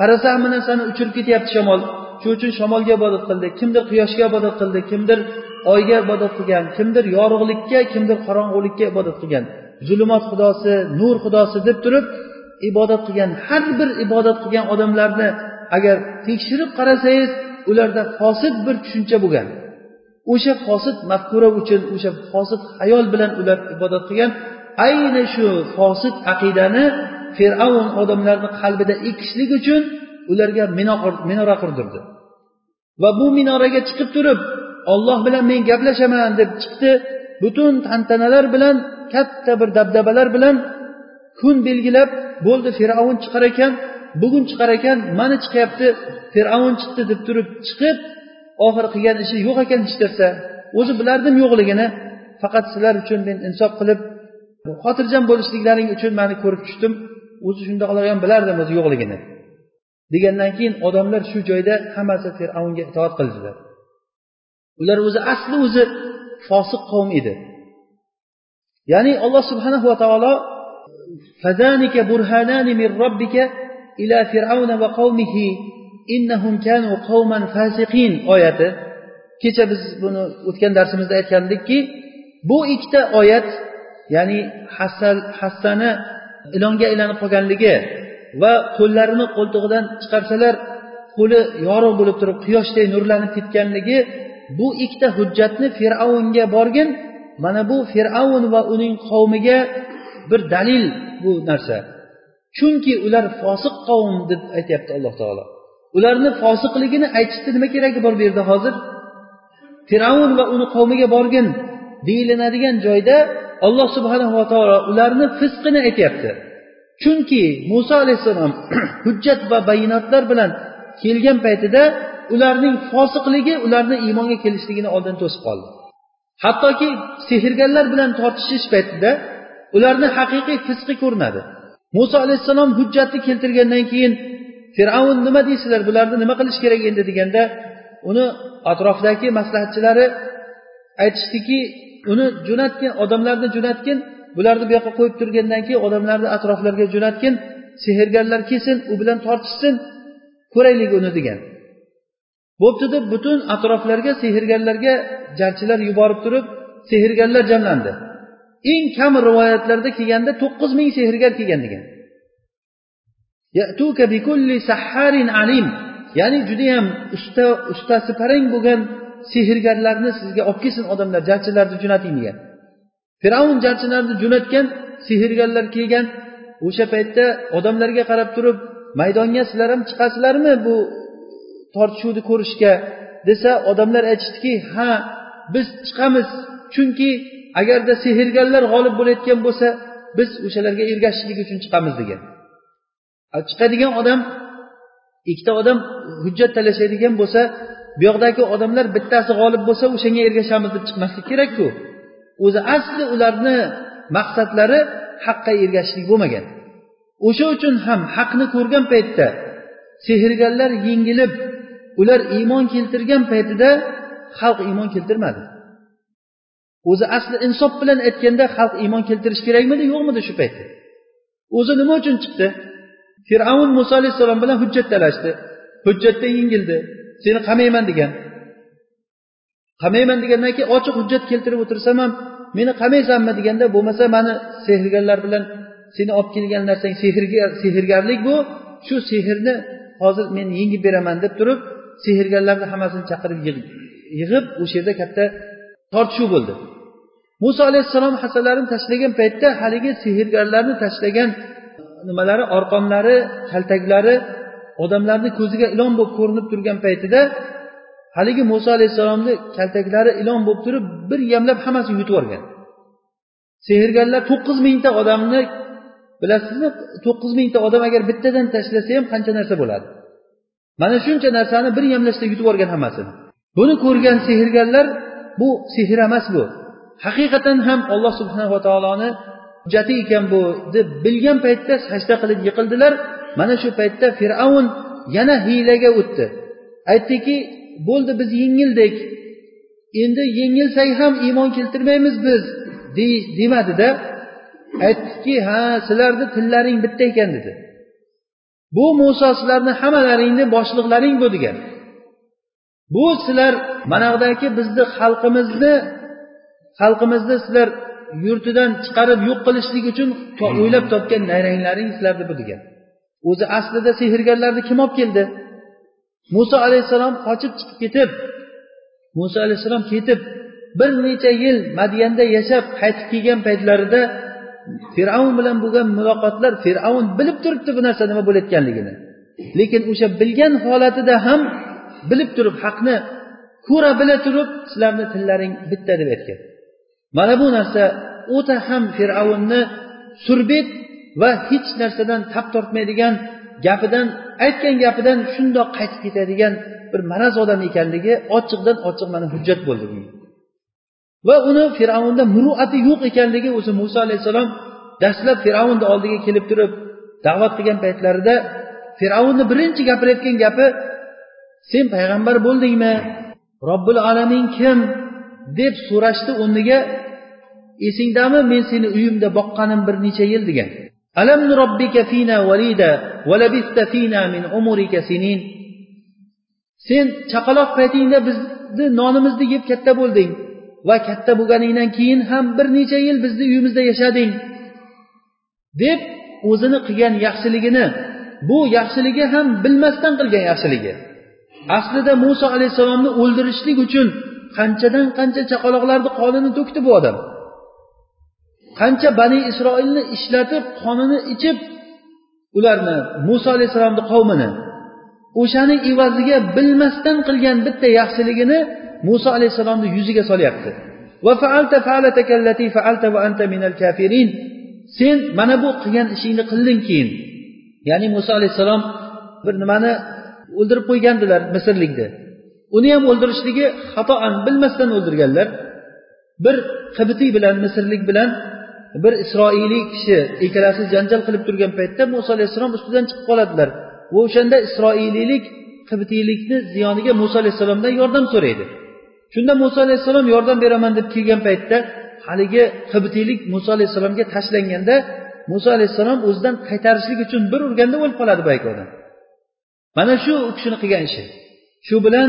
qarasa hamma narsani uchirib ketyapti shamol. Shuning uchun shamolga ibodat qildi kimdir quyoshga ibodat qildi kimdir oyga ibodat qilgan kimdir yorug'likka kimdir qorong'ulikka ibodat qilgan. Zulmat xudosi nur xudosi deb turib ibodat qilgan har bir ibodat qilgan odamlarni agar tekshirib qarasangiz ularda fosil bir tushuncha bo'lgan. O'sha fosil mafkura uchun o'sha fosil hayol bilan ular ibodat qilgan. Ayni shu fosil aqidani fir'avn odamlarni qalbida ekishlik uchun ularga minora qurdirdi. Va bu minoraga chiqib turib olloh bilan men gaplashaman deb chiqdi. Butun tantanalar bilan katta bir dabdabalar bilan kun belgilab bo'ldi fir'avn chiqar ekan bugun chiqar ekan mana chiqyapti fir'avn chiqdi deb turib chiqib oxiri qilgan ishi yo'q ekan hech narsa. O'zi bilardim yo'qligini faqat sizlar uchun men insof qilib xotirjam bo'lishliklaring uchun mani ko'rib tushdim o'zi shundoqlar ham bilardim o'zi yo'qligini. Degandan keyin odamlar shu joyda hammasi fir'avnga itoat qildilar. Ular o'zi asli o'zi fosiq qavm edi. Ya'ni alloh subhanahu va taolo فذلك برهانان من ربك إلى فرعون وقومه إنهم كانوا قوما فاسقين oyati kecha biz buni o'tgan darsimizda aytgandikki bu ikkita oyat ya'ni hassani ilonga aylanib qolganligi va qo'llarini qo'ltig'idan chiqarsalar qo'li yorug' bo'lib turib quyoshday nurlanib ketganligi bu ikkita hujjatni fir'avnga borgin mana bu fir'avn va uning qavmiga bir dalil bu narsa. Chunki ular fosiq qavm deb aytyapti alloh taolo. Ularni fosiqligini aytishni nima keragi bor bu yerda hozir? Fir'avn va uni qavmiga borgin deyilinadigan joyda alloh subhanava taolo ularni fisqini aytyapti. Chunki muso alayhissalom hujjat va bayonotlar bilan kelgan paytida ularning fosiqligi ularni iymonga kelishligini oldin to'sib qoldi. Hattoki sehrgarlar bilan tortishish paytida ularni haqiqiy fisqi ko'rinadi. Muso alayhissalom hujjatni keltirgandan keyin fir'avn nima deysizlar bularni nima qilish kerak endi deganda uni atrofdagi maslahatchilari aytishdiki uni jo'natgin odamlarni jo'natgin bularni bu yoqqa qo'yib turgandan keyin odamlarni atroflariga jo'natgin sehrgarlar kelsin u bilan tortishsin ko'raylik uni degan. Bo'pti deb butun atroflarga sehrgarlarga jarchilar yuborib turib sehrgarlar jamlandi. Eng kam rivoyatlarda kelganda to'qqiz ming sehrgar kelgan degan. Ya'ni judayam usta ustasi parang bo'lgan sehrgarlarni sizga olib kelsin odamlar jarchilarni jo'nating degan. Fir'avn jarchilarni jo'natgan sehrgarlar kelgan. O'sha paytda odamlarga qarab turib maydonga sizlar ham chiqasizlarmi bu tortishuvni ko'rishga? desa odamlar aytishdiki ha biz chiqamiz. Chunki agarda sehrgarlar g'olib bo'layotgan bo'lsa biz o'shalarga ergashishlik uchun chiqamiz degan. Chiqadigan odam ikkita odam hujjat talashadigan bo'lsa bu yoqdagi odamlar bittasi g'olib bo'lsa o'shanga ergashamiz deb chiqmaslik kerakku. O'zi asli ularni maqsadlari haqqa ergashishlik bo'lmagan. O'sha uchun ham haqni ko'rgan paytda sehrgarlar yengilib ular iymon keltirgan paytida xalq iymon keltirmadi. O'zi asli insof bilan aytganda xalq iymon keltirish kerakmidi yo'qmidi shu paytda? O'zi nima uchun chiqdi? Fir'avn muso alayhissalom bilan hujjat talashdi. Hujjatda yengildi. Seni qamayman degan. Qamayman degandan keyin ochiq hujjat keltirib o'tirsam ham meni qamaysanmi deganda bo'lmasa mani sehrgarlar bilan seni olib kelgan narsang sehrgar sehrgarlik bu. Shu sehrni hozir men yengib beraman deb turib sehrgarlarni hammasini chaqirib yig'ib o'sha yerda katta tortishuv bo'ldi. Muso alayhissalom hassalarini tashlagan paytda haligi sehrgarlarni tashlagan e, nimalari orqonlari kaltaklari odamlarni ko'ziga ilon bo'lib ko'rinib turgan paytida haligi muso alayhissalomni kaltaklari ilon bo'lib turib bir yamlab hammasini yutib yuborgan sehrgarlar to'qqiz mingta odamni bilasizmi to'qqiz mingta odam agar bittadan tashlasa ham qancha narsa bo'ladi? Mana shuncha narsani bir yamlashda yutib yuborgan hammasini. Buni ko'rgan sehrgarlar bu sehr emas bu. Haqiqatan ham alloh subhanava taoloni hujjati ekan bu deb bilgan paytda sajda qilib yiqildilar. Mana shu paytda fir'avn yana hiylaga o'tdi. Aytdiki bo'ldi biz yengildik. Endi yengilsak ham iymon keltirmaymiz biz demadida aytdiki ha sizlarni tillaring bitta ekan dedi. Bu muso sizlarni hammalaringni boshliqlaring bu degan. Bu sizlar manaqadagi bizni xalqimizni xalqimizni sizlar yurtidan chiqarib yo'q qilishlik uchun o'ylab topgan nayranglaring sizlarni bu degan. O'zi aslida sehrgarlarni kim olib keldi? Muso alayhissalom qochib chiqib ketib muso alayhissalom ketib bir necha yil madyanda yashab qaytib kelgan paytlarida fir'avn bilan bo'lgan muloqotlar fir'avn bilib turibdi bu narsa nima bo'layotganligini. Lekin o'sha bilgan holatida ham bilib turib haqni ko'ra bila turib sizlarni tillaring bitta deb aytgan. Mana bu narsa o'ta ham fir'avnni surbet va hech narsadan tap tortmaydigan gapidan aytgan gapidan shundoq qaytib ketadigan bir maraz odam ekanligi ochiqdan ochiq mana hujjat bo'ldi va uni fir'avnda muruati yo'q ekanligi o'zi muso alayhissalom dastlab fir'avnni oldiga kelib turib da'vat qilgan paytlarida fir'avnni birinchi gapirayotgan gapi sen payg'ambar bo'ldingmi? Robbil alamin kim? deb so'rashdi o'rniga esingdami men seni uyimda boqqanim bir necha yil degan. Alam robbika fina valida valabista fina min umurika sinin. Sen chaqaloq paytingda bizni nonimizni yeb katta bo'lding va katta bo'lganingdan keyin ham bir necha yil bizni uyimizda yashading deb o'zini qilgan yaxshiligini bu yaxshiligi ham bilmasdan qilgan yaxshiligi. Aslida muso alayhissalomni o'ldirishlik uchun qanchadan qancha chaqaloqlarni qonini to'kdi bu odam. Qancha bani isroilni ishlatib qonini ichib ularni muso alayhissalomni qavmini o'shani evaziga bilmasdan qilgan bitta yaxshiligini muso alayhissalomni yuziga solyapti. Sen mana bu qilgan ishingni qilding keyin. Ya'ni muso alayhissalom bir nimani o'ldirib qo'ygandilar misrlikni. Uni ham o'ldirishligi xatoan bilmasdan o'ldirganlar. Bir qibtiy bilan misrlik bilan bir isroiliy kishi ikkalasi janjal qilib turgan paytda muso alayhissalom ustidan chiqib qoladilar. Va o'shanda isroiliylik qibtiylikni ziyoniga muso alayhissalomdan yordam so'raydi. Shunda muso alayhissalom yordam beraman deb kelgan paytda haligi qibtiylik muso alayhissalomga tashlanganda muso alayhissalom o'zidan qaytarishlik uchun bir urganda o'lib qoladi boyagi odam mana shu u kishini qilgan ishi. Shu bilan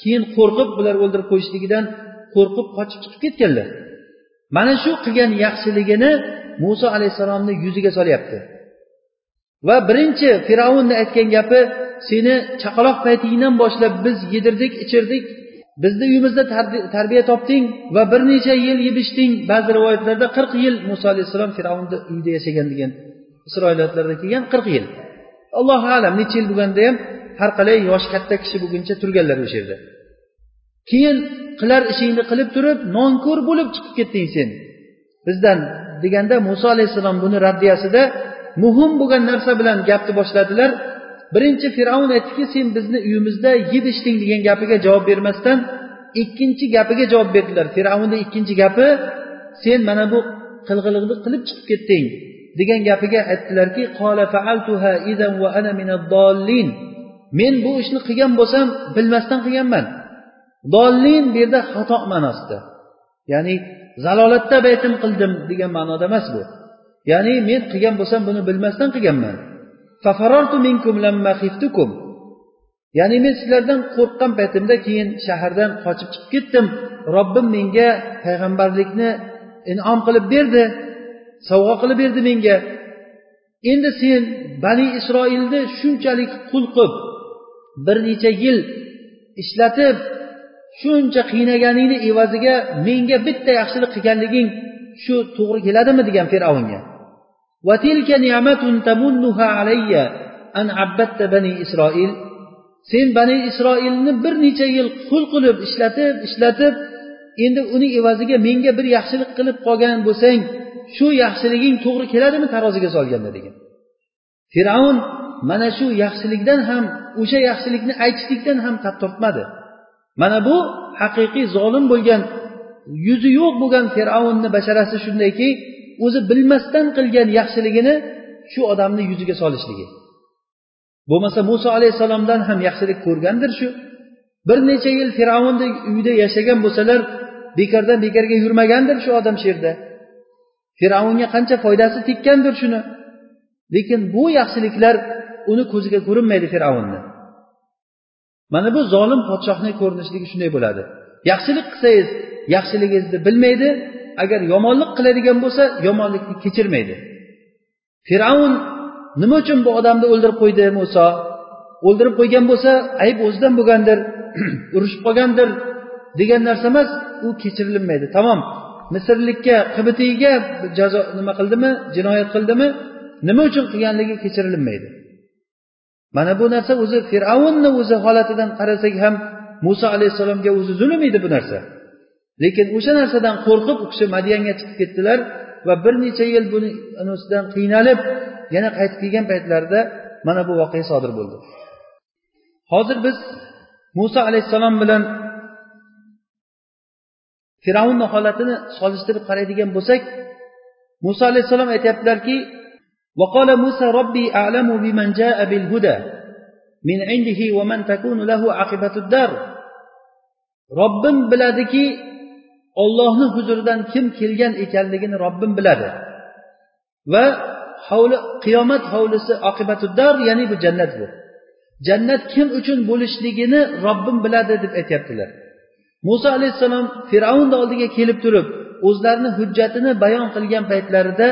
keyin qo'rqib bular o'ldirib qo'yishligidan qo'rqib qochib chiqib ketganlar. Mana shu qilgan yaxshiligini muso alayhissalomni yuziga solyapti. Va birinchi fir'avnni aytgan gapi seni chaqaloq paytingdan boshlab biz yedirdik ichirdik. Bizni uyimizda tarbiya topding va bir necha yil yeb ichding ba'zi rivoyatlarda qirq yil muso alayhissalom fir'avnni uyida yashagan degan isroiliyatlarda kelgan qirq yil. Allohu alam necha yil bo'lganda ham har qalay yoshi katta kishi bo'lguncha turganlar o'sha yerda. Keyin qilar ishingni qilib turib nonko'r bo'lib chiqib ketding sen. Bizdan deganda muso alayhissalom buni raddiyasida muhim bo'lgan narsa bilan gapni boshladilar. Birinchi fir'avn aytdiki sen bizni uyimizda yeb ichding degan gapiga javob bermasdan ikkinchi gapiga javob berdilar. Fir'avnni ikkinchi gapi sen mana bu qilg'iliqni qilib chiqib ketding. Degan gapiga aytdilarki men bu ishni qilgan bo'lsam bilmasdan qilganman. Dollin bu yerda xato ma'nosida. Ya'ni zalolatda baytim qildim degan ma'noda emas bu. Ya'ni men qilgan bo'lsam buni bilmasdan qilganman. Ya'ni men sizlardan qo'rqqan paytimda keyin shahardan qochib chiqib ketdim. Robbim menga payg'ambarlikni inom qilib berdi. Sovg'a qilib berdi menga. Endi sen bani isroilni shunchalik qul qilib bir necha yil ishlatib shuncha qiynaganingni evaziga menga bitta yaxshilik qilganliging shu to'g'ri keladimi degan fir'avnga. Sen bani isroilni bir necha yil qul qilib ishlatib ishlatib endi uni evaziga menga bir yaxshilik qilib qolgan bo'lsang shu yaxshiliging to'g'ri keladimi taroziga solganda degan. Fir'avn mana shu yaxshilikdan ham o'sha yaxshilikni aytishlikdan ham tap tortmadi mana bu haqiqiy zolim bo'lgan yuzi yo'q bo'lgan fir'avnni basharasi shundayki o'zi bilmasdan qilgan yaxshiligini shu odamni yuziga solishligi. Bo'lmasa muso alayhissalomdan ham yaxshilik ko'rgandir shu. Bir necha yil fir'avnni uyida yashagan bo'lsalar bekordan bekorga yurmagandir shu odam shu yerda. Fir'avnga qancha foydasi tekkandir shuni. Lekin bu yaxshiliklar uni ko'ziga ko'rinmaydi fir'avnni mana bu zolim podshohni ko'rinishligi shunday bo'ladi. Yaxshilik qilsangiz yaxshiligingizni bilmaydi agar yomonlik qiladigan bo'lsa yomonlikni kechirmaydi. Fir'avn nima uchun bu odamni o'ldirib qo'ydi muso o'ldirib qo'ygan bo'lsa ayb o'zidan bo'lgandir urushib qolgandir degan narsa emas u kechirilmaydi. Tamom. Misrlikka qibitiyga jazo nima qildimi jinoyat qildimi nima uchun qilganligi kechirilmaydi. Mana bu narsa o'zi fir'avnni o'zi holatidan qarasak ham muso alayhissalomga o'zi zulm edi bu narsa. Lekin o'sha narsadan qo'rqib u kishi madiyanga chiqib ketdilar va bir necha yil buni ustidan qiynalib yana qaytib kelgan paytlarida mana bu voqea sodir bo'ldi. Hozir biz muso alayhissalom bilan fir'avnni holatini solishtirib qaraydigan bo'lsak muso alayhissalom aytyaptilarki وقال موسى ربي أعلم بمن جاء بالهدى من عنده ومن تكون له عاقبة الدار robbim biladiki ollohni huzuridan kim kelgan ekanligini robbim biladi va hovli qiyomat hovlisi oqibatuddar ya'ni bu jannat bu jannat kim uchun bo'lishligini robbim biladi deb aytyaptilar Muso alayhissalom fir'avnni oldiga kelib turib o'zlarini hujjatini bayon qilgan paytlarida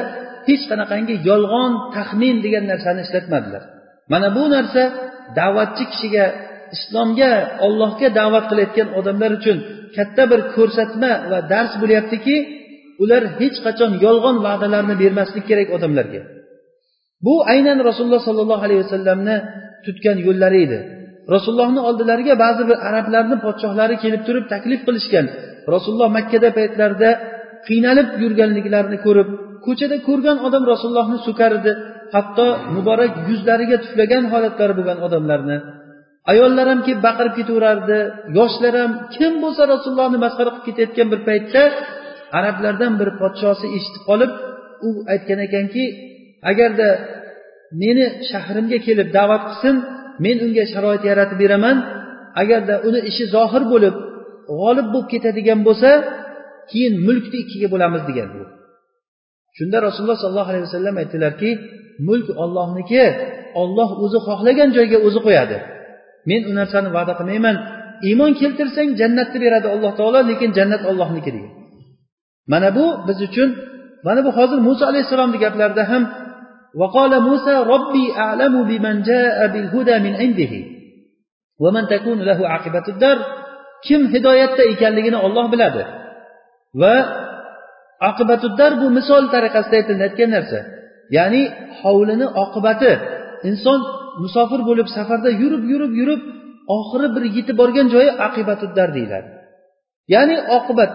hech qanaqangi yolg'on taxmin degan narsani ishlatmadilar. Mana bu narsa da'vatchi kishiga islomga ollohga da'vat qilayotgan odamlar uchun katta bir ko'rsatma va dars bo'lyaptiki ular hech qachon yolg'on va'dalarni bermaslik kerak odamlarga. Bu aynan rasululloh sollallohu alayhi vasallamni tutgan yo'llari edi. Rasulullohni oldilariga ba'zi bir arablarni podshohlari kelib turib taklif qilishgan. Rasululloh makkada paytlarida qiynalib yurganliklarini ko'rib ko'chada ko'rgan odam rasulullohni so'kar edi hatto muborak yuzlariga tuflagan holatlari bo'lgan odamlarni. Ayollar ham kelib baqirib ketaverardi. Yoshlar ham kim bo'lsa rasulullohni masxara qilib ketayotgan bir paytda arablardan bir podshosi eshitib qolib u aytgan ekanki agarda meni shahrimga kelib da'vat qilsin men unga sharoit yaratib beraman. Agarda uni ishi zohir bo'lib g'olib bo'lib ketadigan bo'lsa keyin mulkni ikkiga bo'lamiz degan bu. Shunda rasululloh sollallohu alayhi vasallam aytdilarki mulk ollohniki olloh o'zi xohlagan joyga o'zi qo'yadi. Men u narsani va'da qilmayman. Iymon keltirsang jannatni beradi alloh taolo lekin jannat ollohniki degan. Mana bu biz uchun mana bu hozir muso alayhissalomni gaplarida ham وقال موسى ربي أعلم بمن جاء بالهدى من عنده ومن تكون له عاقبة الدار kim hidoyatda ekanligini olloh biladi va oqibatuddar bu misol tariqasida aytilayotgan narsa ya'ni hovlini oqibati inson musofir bo'lib safarda yurib yurib yurib oxiri bir yetib borgan joyi aqibatuddar deyiladi ya'ni oqibat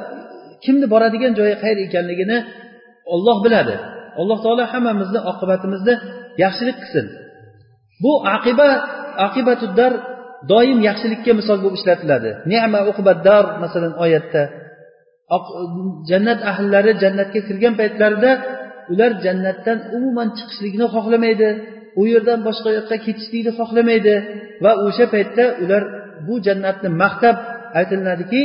kimni boradigan joyi qayer ekanligini olloh biladi alloh taolo hammamizni oqibatimizni yaxshilik qilsin. Bu aqiba aqibatuddar doim yaxshilikka misol bo'lib ishlatiladi. Nema uqbaddar masalan oyatda. Jannat ahllari jannatga kirgan paytlarida ular jannatdan umuman chiqishlikni xohlamaydi. U yerdan boshqa yoqqa ketishlikni xohlamaydi va o'sha paytda ular bu jannatni maqtab aytiladiki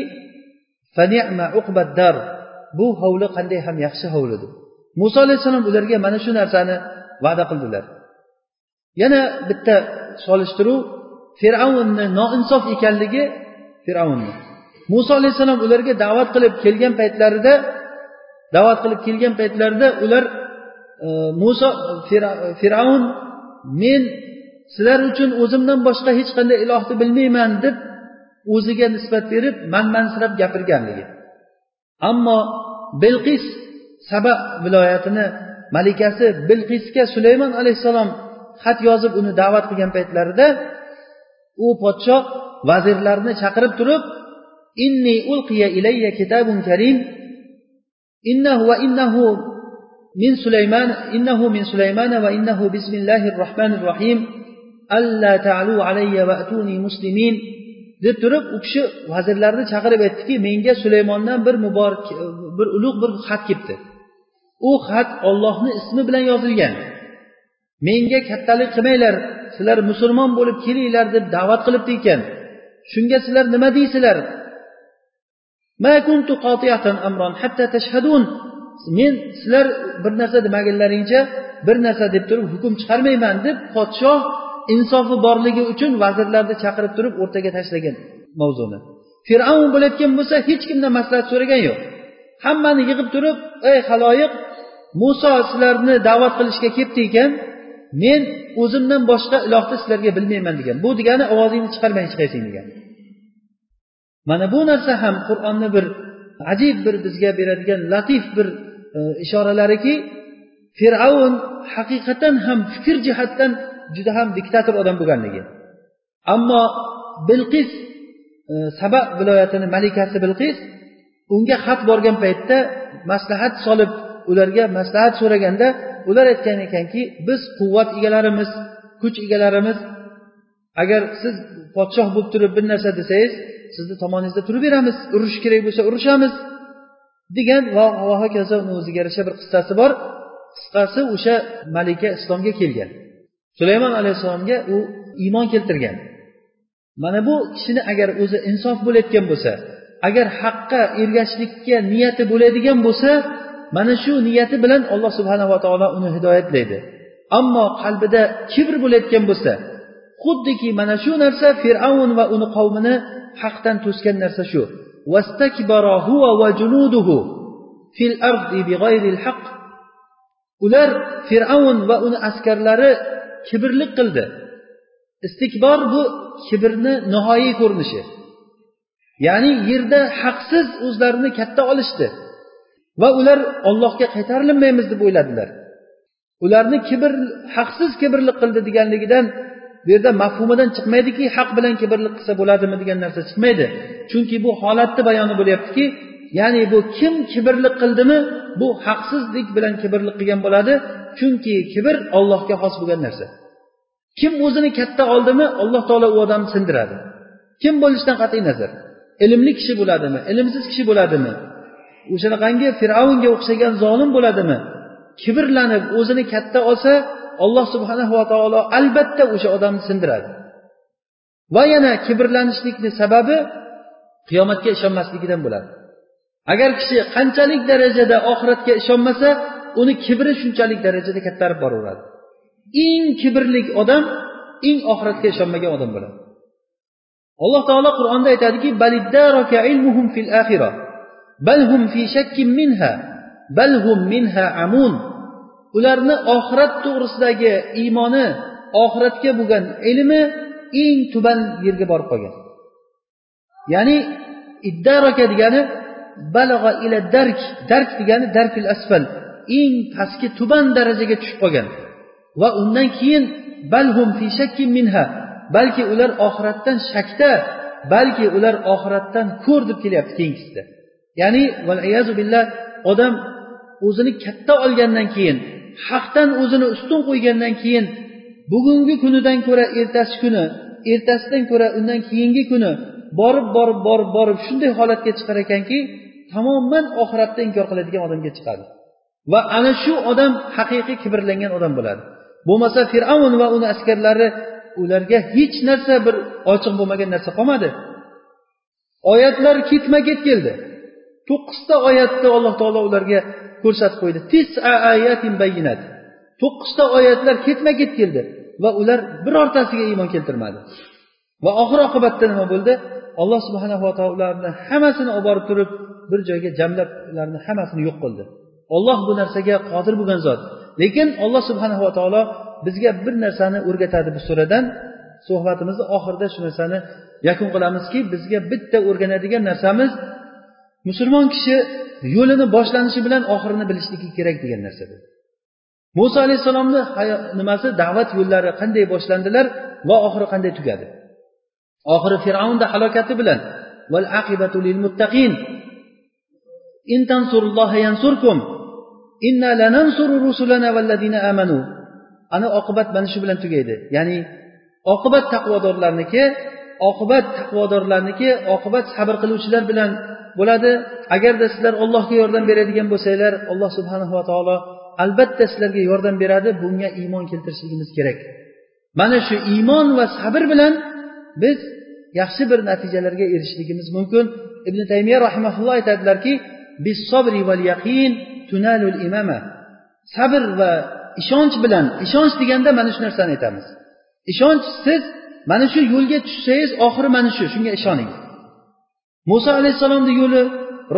bu hovli qanday ham yaxshi hovli deb muso alayhissalom ularga mana shu narsani va'da qildilar. Yana bitta solishtiruv fir'avnni noinsof ekanligi fir'avnni. Muso alayhissalom ularga da'vat qilib kelgan paytlarida da'vat qilib kelgan paytlarida ular e, muso fir'avn men sizlar uchun o'zimdan boshqa hech qanday ilohni bilmayman deb o'ziga nisbat berib manmansirab gapirganligi. Ammo bilqis saba viloyatini malikasi bilqisga sulaymon alayhissalom xat yozib uni da'vat qilgan paytlarida u podshoh vazirlarni chaqirib turib inni ulqiya ilayya kitabun karim innahu va innahu min sulaymon innahu min sulaymana va innahu bismillahir rohmanir rohim alla ta'lu alayya va atuni muslimin deb turib u kishi vazirlarni chaqirib aytdiki menga sulaymondan bir muborak bir ulug' bir xat kelibdi. U xat ollohni ismi bilan yozilgan. Menga kattalik qilmanglar sizlar musulmon bo'lib kelinglar deb da'vat qilibdi ekan shunga sizlar nima deysizlar? Men sizlar bir narsa demaganlaringcha bir narsa deb turib hukm chiqarmayman deb podshoh insofi borligi uchun vazirlarni chaqirib turib o'rtaga tashlagan mavzuni. Fir'avn bo'layotgan bo'lsa hech kimdan maslahat so'ragan yo'q. Hammani yig'ib turib ey haloyiq muso sizlarni da'vat qilishga ketdi ekan men o'zimdan boshqa ilohni sizlarga bilmayman degan. Bu degani ovozingni chiqarmay hech qaysing degan. Mana bu narsa ham qur'onni bir ajib bir bizga beradigan latif bir e, ishoralariki fir'avn haqiqatan ham fikr jihatdan juda ham diktator odam bo'lganligi. Ammo bilqis e, saba viloyatini malikasi bilqis unga xat borgan paytda maslahat solib ularga maslahat so'raganda ular aytgan ekanki biz quvvat egalarimiz kuch egalarimiz. Agar siz podshoh bo'lib turib bir narsa desangiz sizni tomoningizda turib beramiz urush kerak bo'lsa urushamiz. degan va hokazo uni o'ziga yarasha bir qissasi bor. Qisqasi o'sha malika islomga kelgan. Sulaymon alayhissalomga u iymon keltirgan. Mana bu kishini agar o'zi insof bo'layotgan bo'lsa agar haqqa ergashishlikka niyati bo'ladigan bo'lsa mana shu niyati bilan alloh subhanava taolo uni hidoyatlaydi. Ammo qalbida kibr bo'layotgan bo'lsa xuddiki mana shu narsa fir'avn va uni qavmini haqdan to'sgan narsa shu. Ular fir'avn va uni askarlari kibrlik qildi. Istikbor bu kibrni nihoyiy ko'rinishi. Ya'ni yerda haqsiz o'zlarini katta olishdi. Va ular ollohga qaytarilinmaymiz deb o'yladilar. Ularni kibr haqsiz kibrlik qildi deganligidan bu yerda mafhumidan chiqmaydiki haq bilan kibrlik qilsa bo'ladimi degan narsa chiqmaydi. Chunki bu holatni bayoni bo'lyaptiki ya'ni bu kim kibrlik qildimi bu haqsizlik bilan kibrlik qilgan bo'ladi chunki kibr ollohga xos bo'lgan narsa. Kim o'zini katta oldimi alloh taolo u odamni sindiradi. Kim bo'lishidan qat'iy nazar? Ilmli kishi bo'ladimi ilmsiz kishi bo'ladimi? O'shanaqangi fir'avnga o'xshagan zolim bo'ladimi? Kibrlanib o'zini katta olsa alloh subhanahu va taolo albatta o'sha odamni sindiradi. Va yana kibrlanishlikni sababi qiyomatga ishonmasligidan bo'ladi. Agar kishi qanchalik darajada oxiratga ishonmasa uni kibri shunchalik darajada kattarib boraveradi. Eng kibrlik odam eng oxiratga ishonmagan odam bo'ladi. Alloh taolo qur'onda aytadiki ularni oxirat to'g'risidagi iymoni oxiratga bo'lgan ilmi eng tuban yerga borib qolgan. Ya'ni iddaroka degani balag'a ila dark dark degani darkil asfal eng pastki tuban darajaga tushib qolgan. Va undan keyin balhum fi shakkin minha balki ular oxiratdan shakda balki ular oxiratdan ko'r deb kelyapti keyingisida ya'ni billah odam o'zini katta olgandan keyin haqdan o'zini ustun qo'ygandan keyin bugungi kunidan ko'ra ertasi kuni ertasidan ko'ra undan keyingi kuni borib borib borib borib shunday holatga chiqar ekanki tamoman oxiratni inkor qiladigan odamga chiqadi. Va ana shu odam haqiqiy kibrlangan odam bo'ladi. Bo'lmasa fir'avn va uni askarlari ularga hech narsa bir ochiq bo'lmagan narsa qolmadi. Oyatlar ketma ket keldi. To'qqizta oyatni alloh taolo ularga ko'rsatib qo'ydi. To'qqizta oyatlar ketma ket keldi va ular birortasiga iymon keltirmadi. Va oxir oqibatda nima bo'ldi? Alloh subhanava taolo ularni hammasini olib borib turib bir joyga jamlab ularni hammasini yo'q qildi. Olloh bu narsaga qodir bo'lgan zot. Lekin alloh subhanava taolo bizga bir narsani o'rgatadi bu suradan. Suhbatimizni oxirida shu narsani yakun qilamizki bizga bitta o'rganadigan narsamiz musulmon kishi yo'lini boshlanishi bilan oxirini bilishligi kerak degan narsa bu muso alayhissalomni nimasi da'vat yo'llari qanday boshlandilar va oxiri qanday tugadi? Oxiri fir'avnni halokati bilan val aqibatu lil muttaqin in tansurulloha yansurkum inna lanansuru rusulana valladina amanu ana oqibat mana shu bilan tugaydi ya'ni oqibat taqvodorlarniki oqibat taqvodorlarniki oqibat sabr qiluvchilar bilan bo'ladi. Agarda sizlar ollohga yordam beradigan bo'lsanglar alloh subhanava taolo albatta sizlarga yordam beradi. Bunga iymon keltirishligimiz kerak. Mana shu iymon va sabr bilan biz yaxshi bir natijalarga erishishligimiz mumkin. Ibn taymiya rahimaulloh aytadilarki sabr va ishonch bilan ishonch deganda mana shu narsani aytamiz. Ishonch siz mana shu yo'lga tushsangiz oxiri mana shu. Shunga ishoning. Muso alayhissalomni yo'li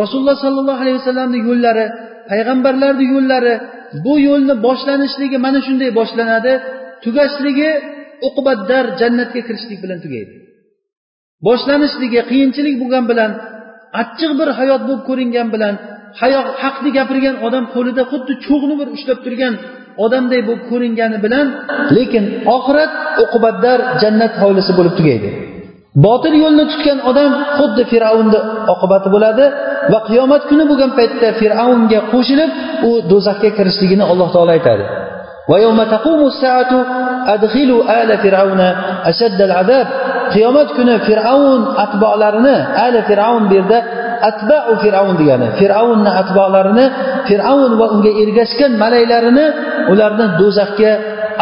rasululloh sollallohu alayhi vasallamni yo'llari payg'ambarlarni yo'llari bu yo'lni boshlanishligi mana shunday boshlanadi. Tugashligi uqubatdar jannatga kirishlik bilan tugaydi. Boshlanishligi qiyinchilik bo'lgan bilan achchiq bir hayot bo'lib ko'ringan bilan hayot haqni gapirgan odam qo'lida xuddi cho'g'ni bir ushlab turgan odamday bo'lib ko'ringani bilan lekin oxirat uqubatdar jannat hovlisi bo'lib tugaydi. Botil yo'lni tutgan odam xuddi fir'avnni oqibati bo'ladi va qiyomat kuni bo'lgan paytda fir'avnga qo'shilib u do'zaxga kirishligini alloh taolo aytadi. Qiyomat kuni fir'avn atbolarini ali fir'avn bu yerda atbau fir'avn degani fir'avnni atbolarini fir'avn va unga ergashgan malaylarini ularni do'zaxga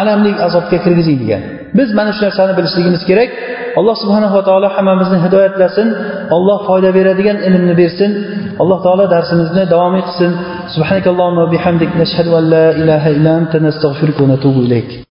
alamli azobga kirgizing degan biz mana shu narsani bilishligimiz kerak. Alloh subhanava taolo hammamizni hidoyatlasin alloh foyda beradigan ilmni bersin alloh taolo darsimizni davomiy qilsin. Subhanakallohumma bihamdik nashhadu an la ilaha illa anta nastag'firuka va natubu ilayk.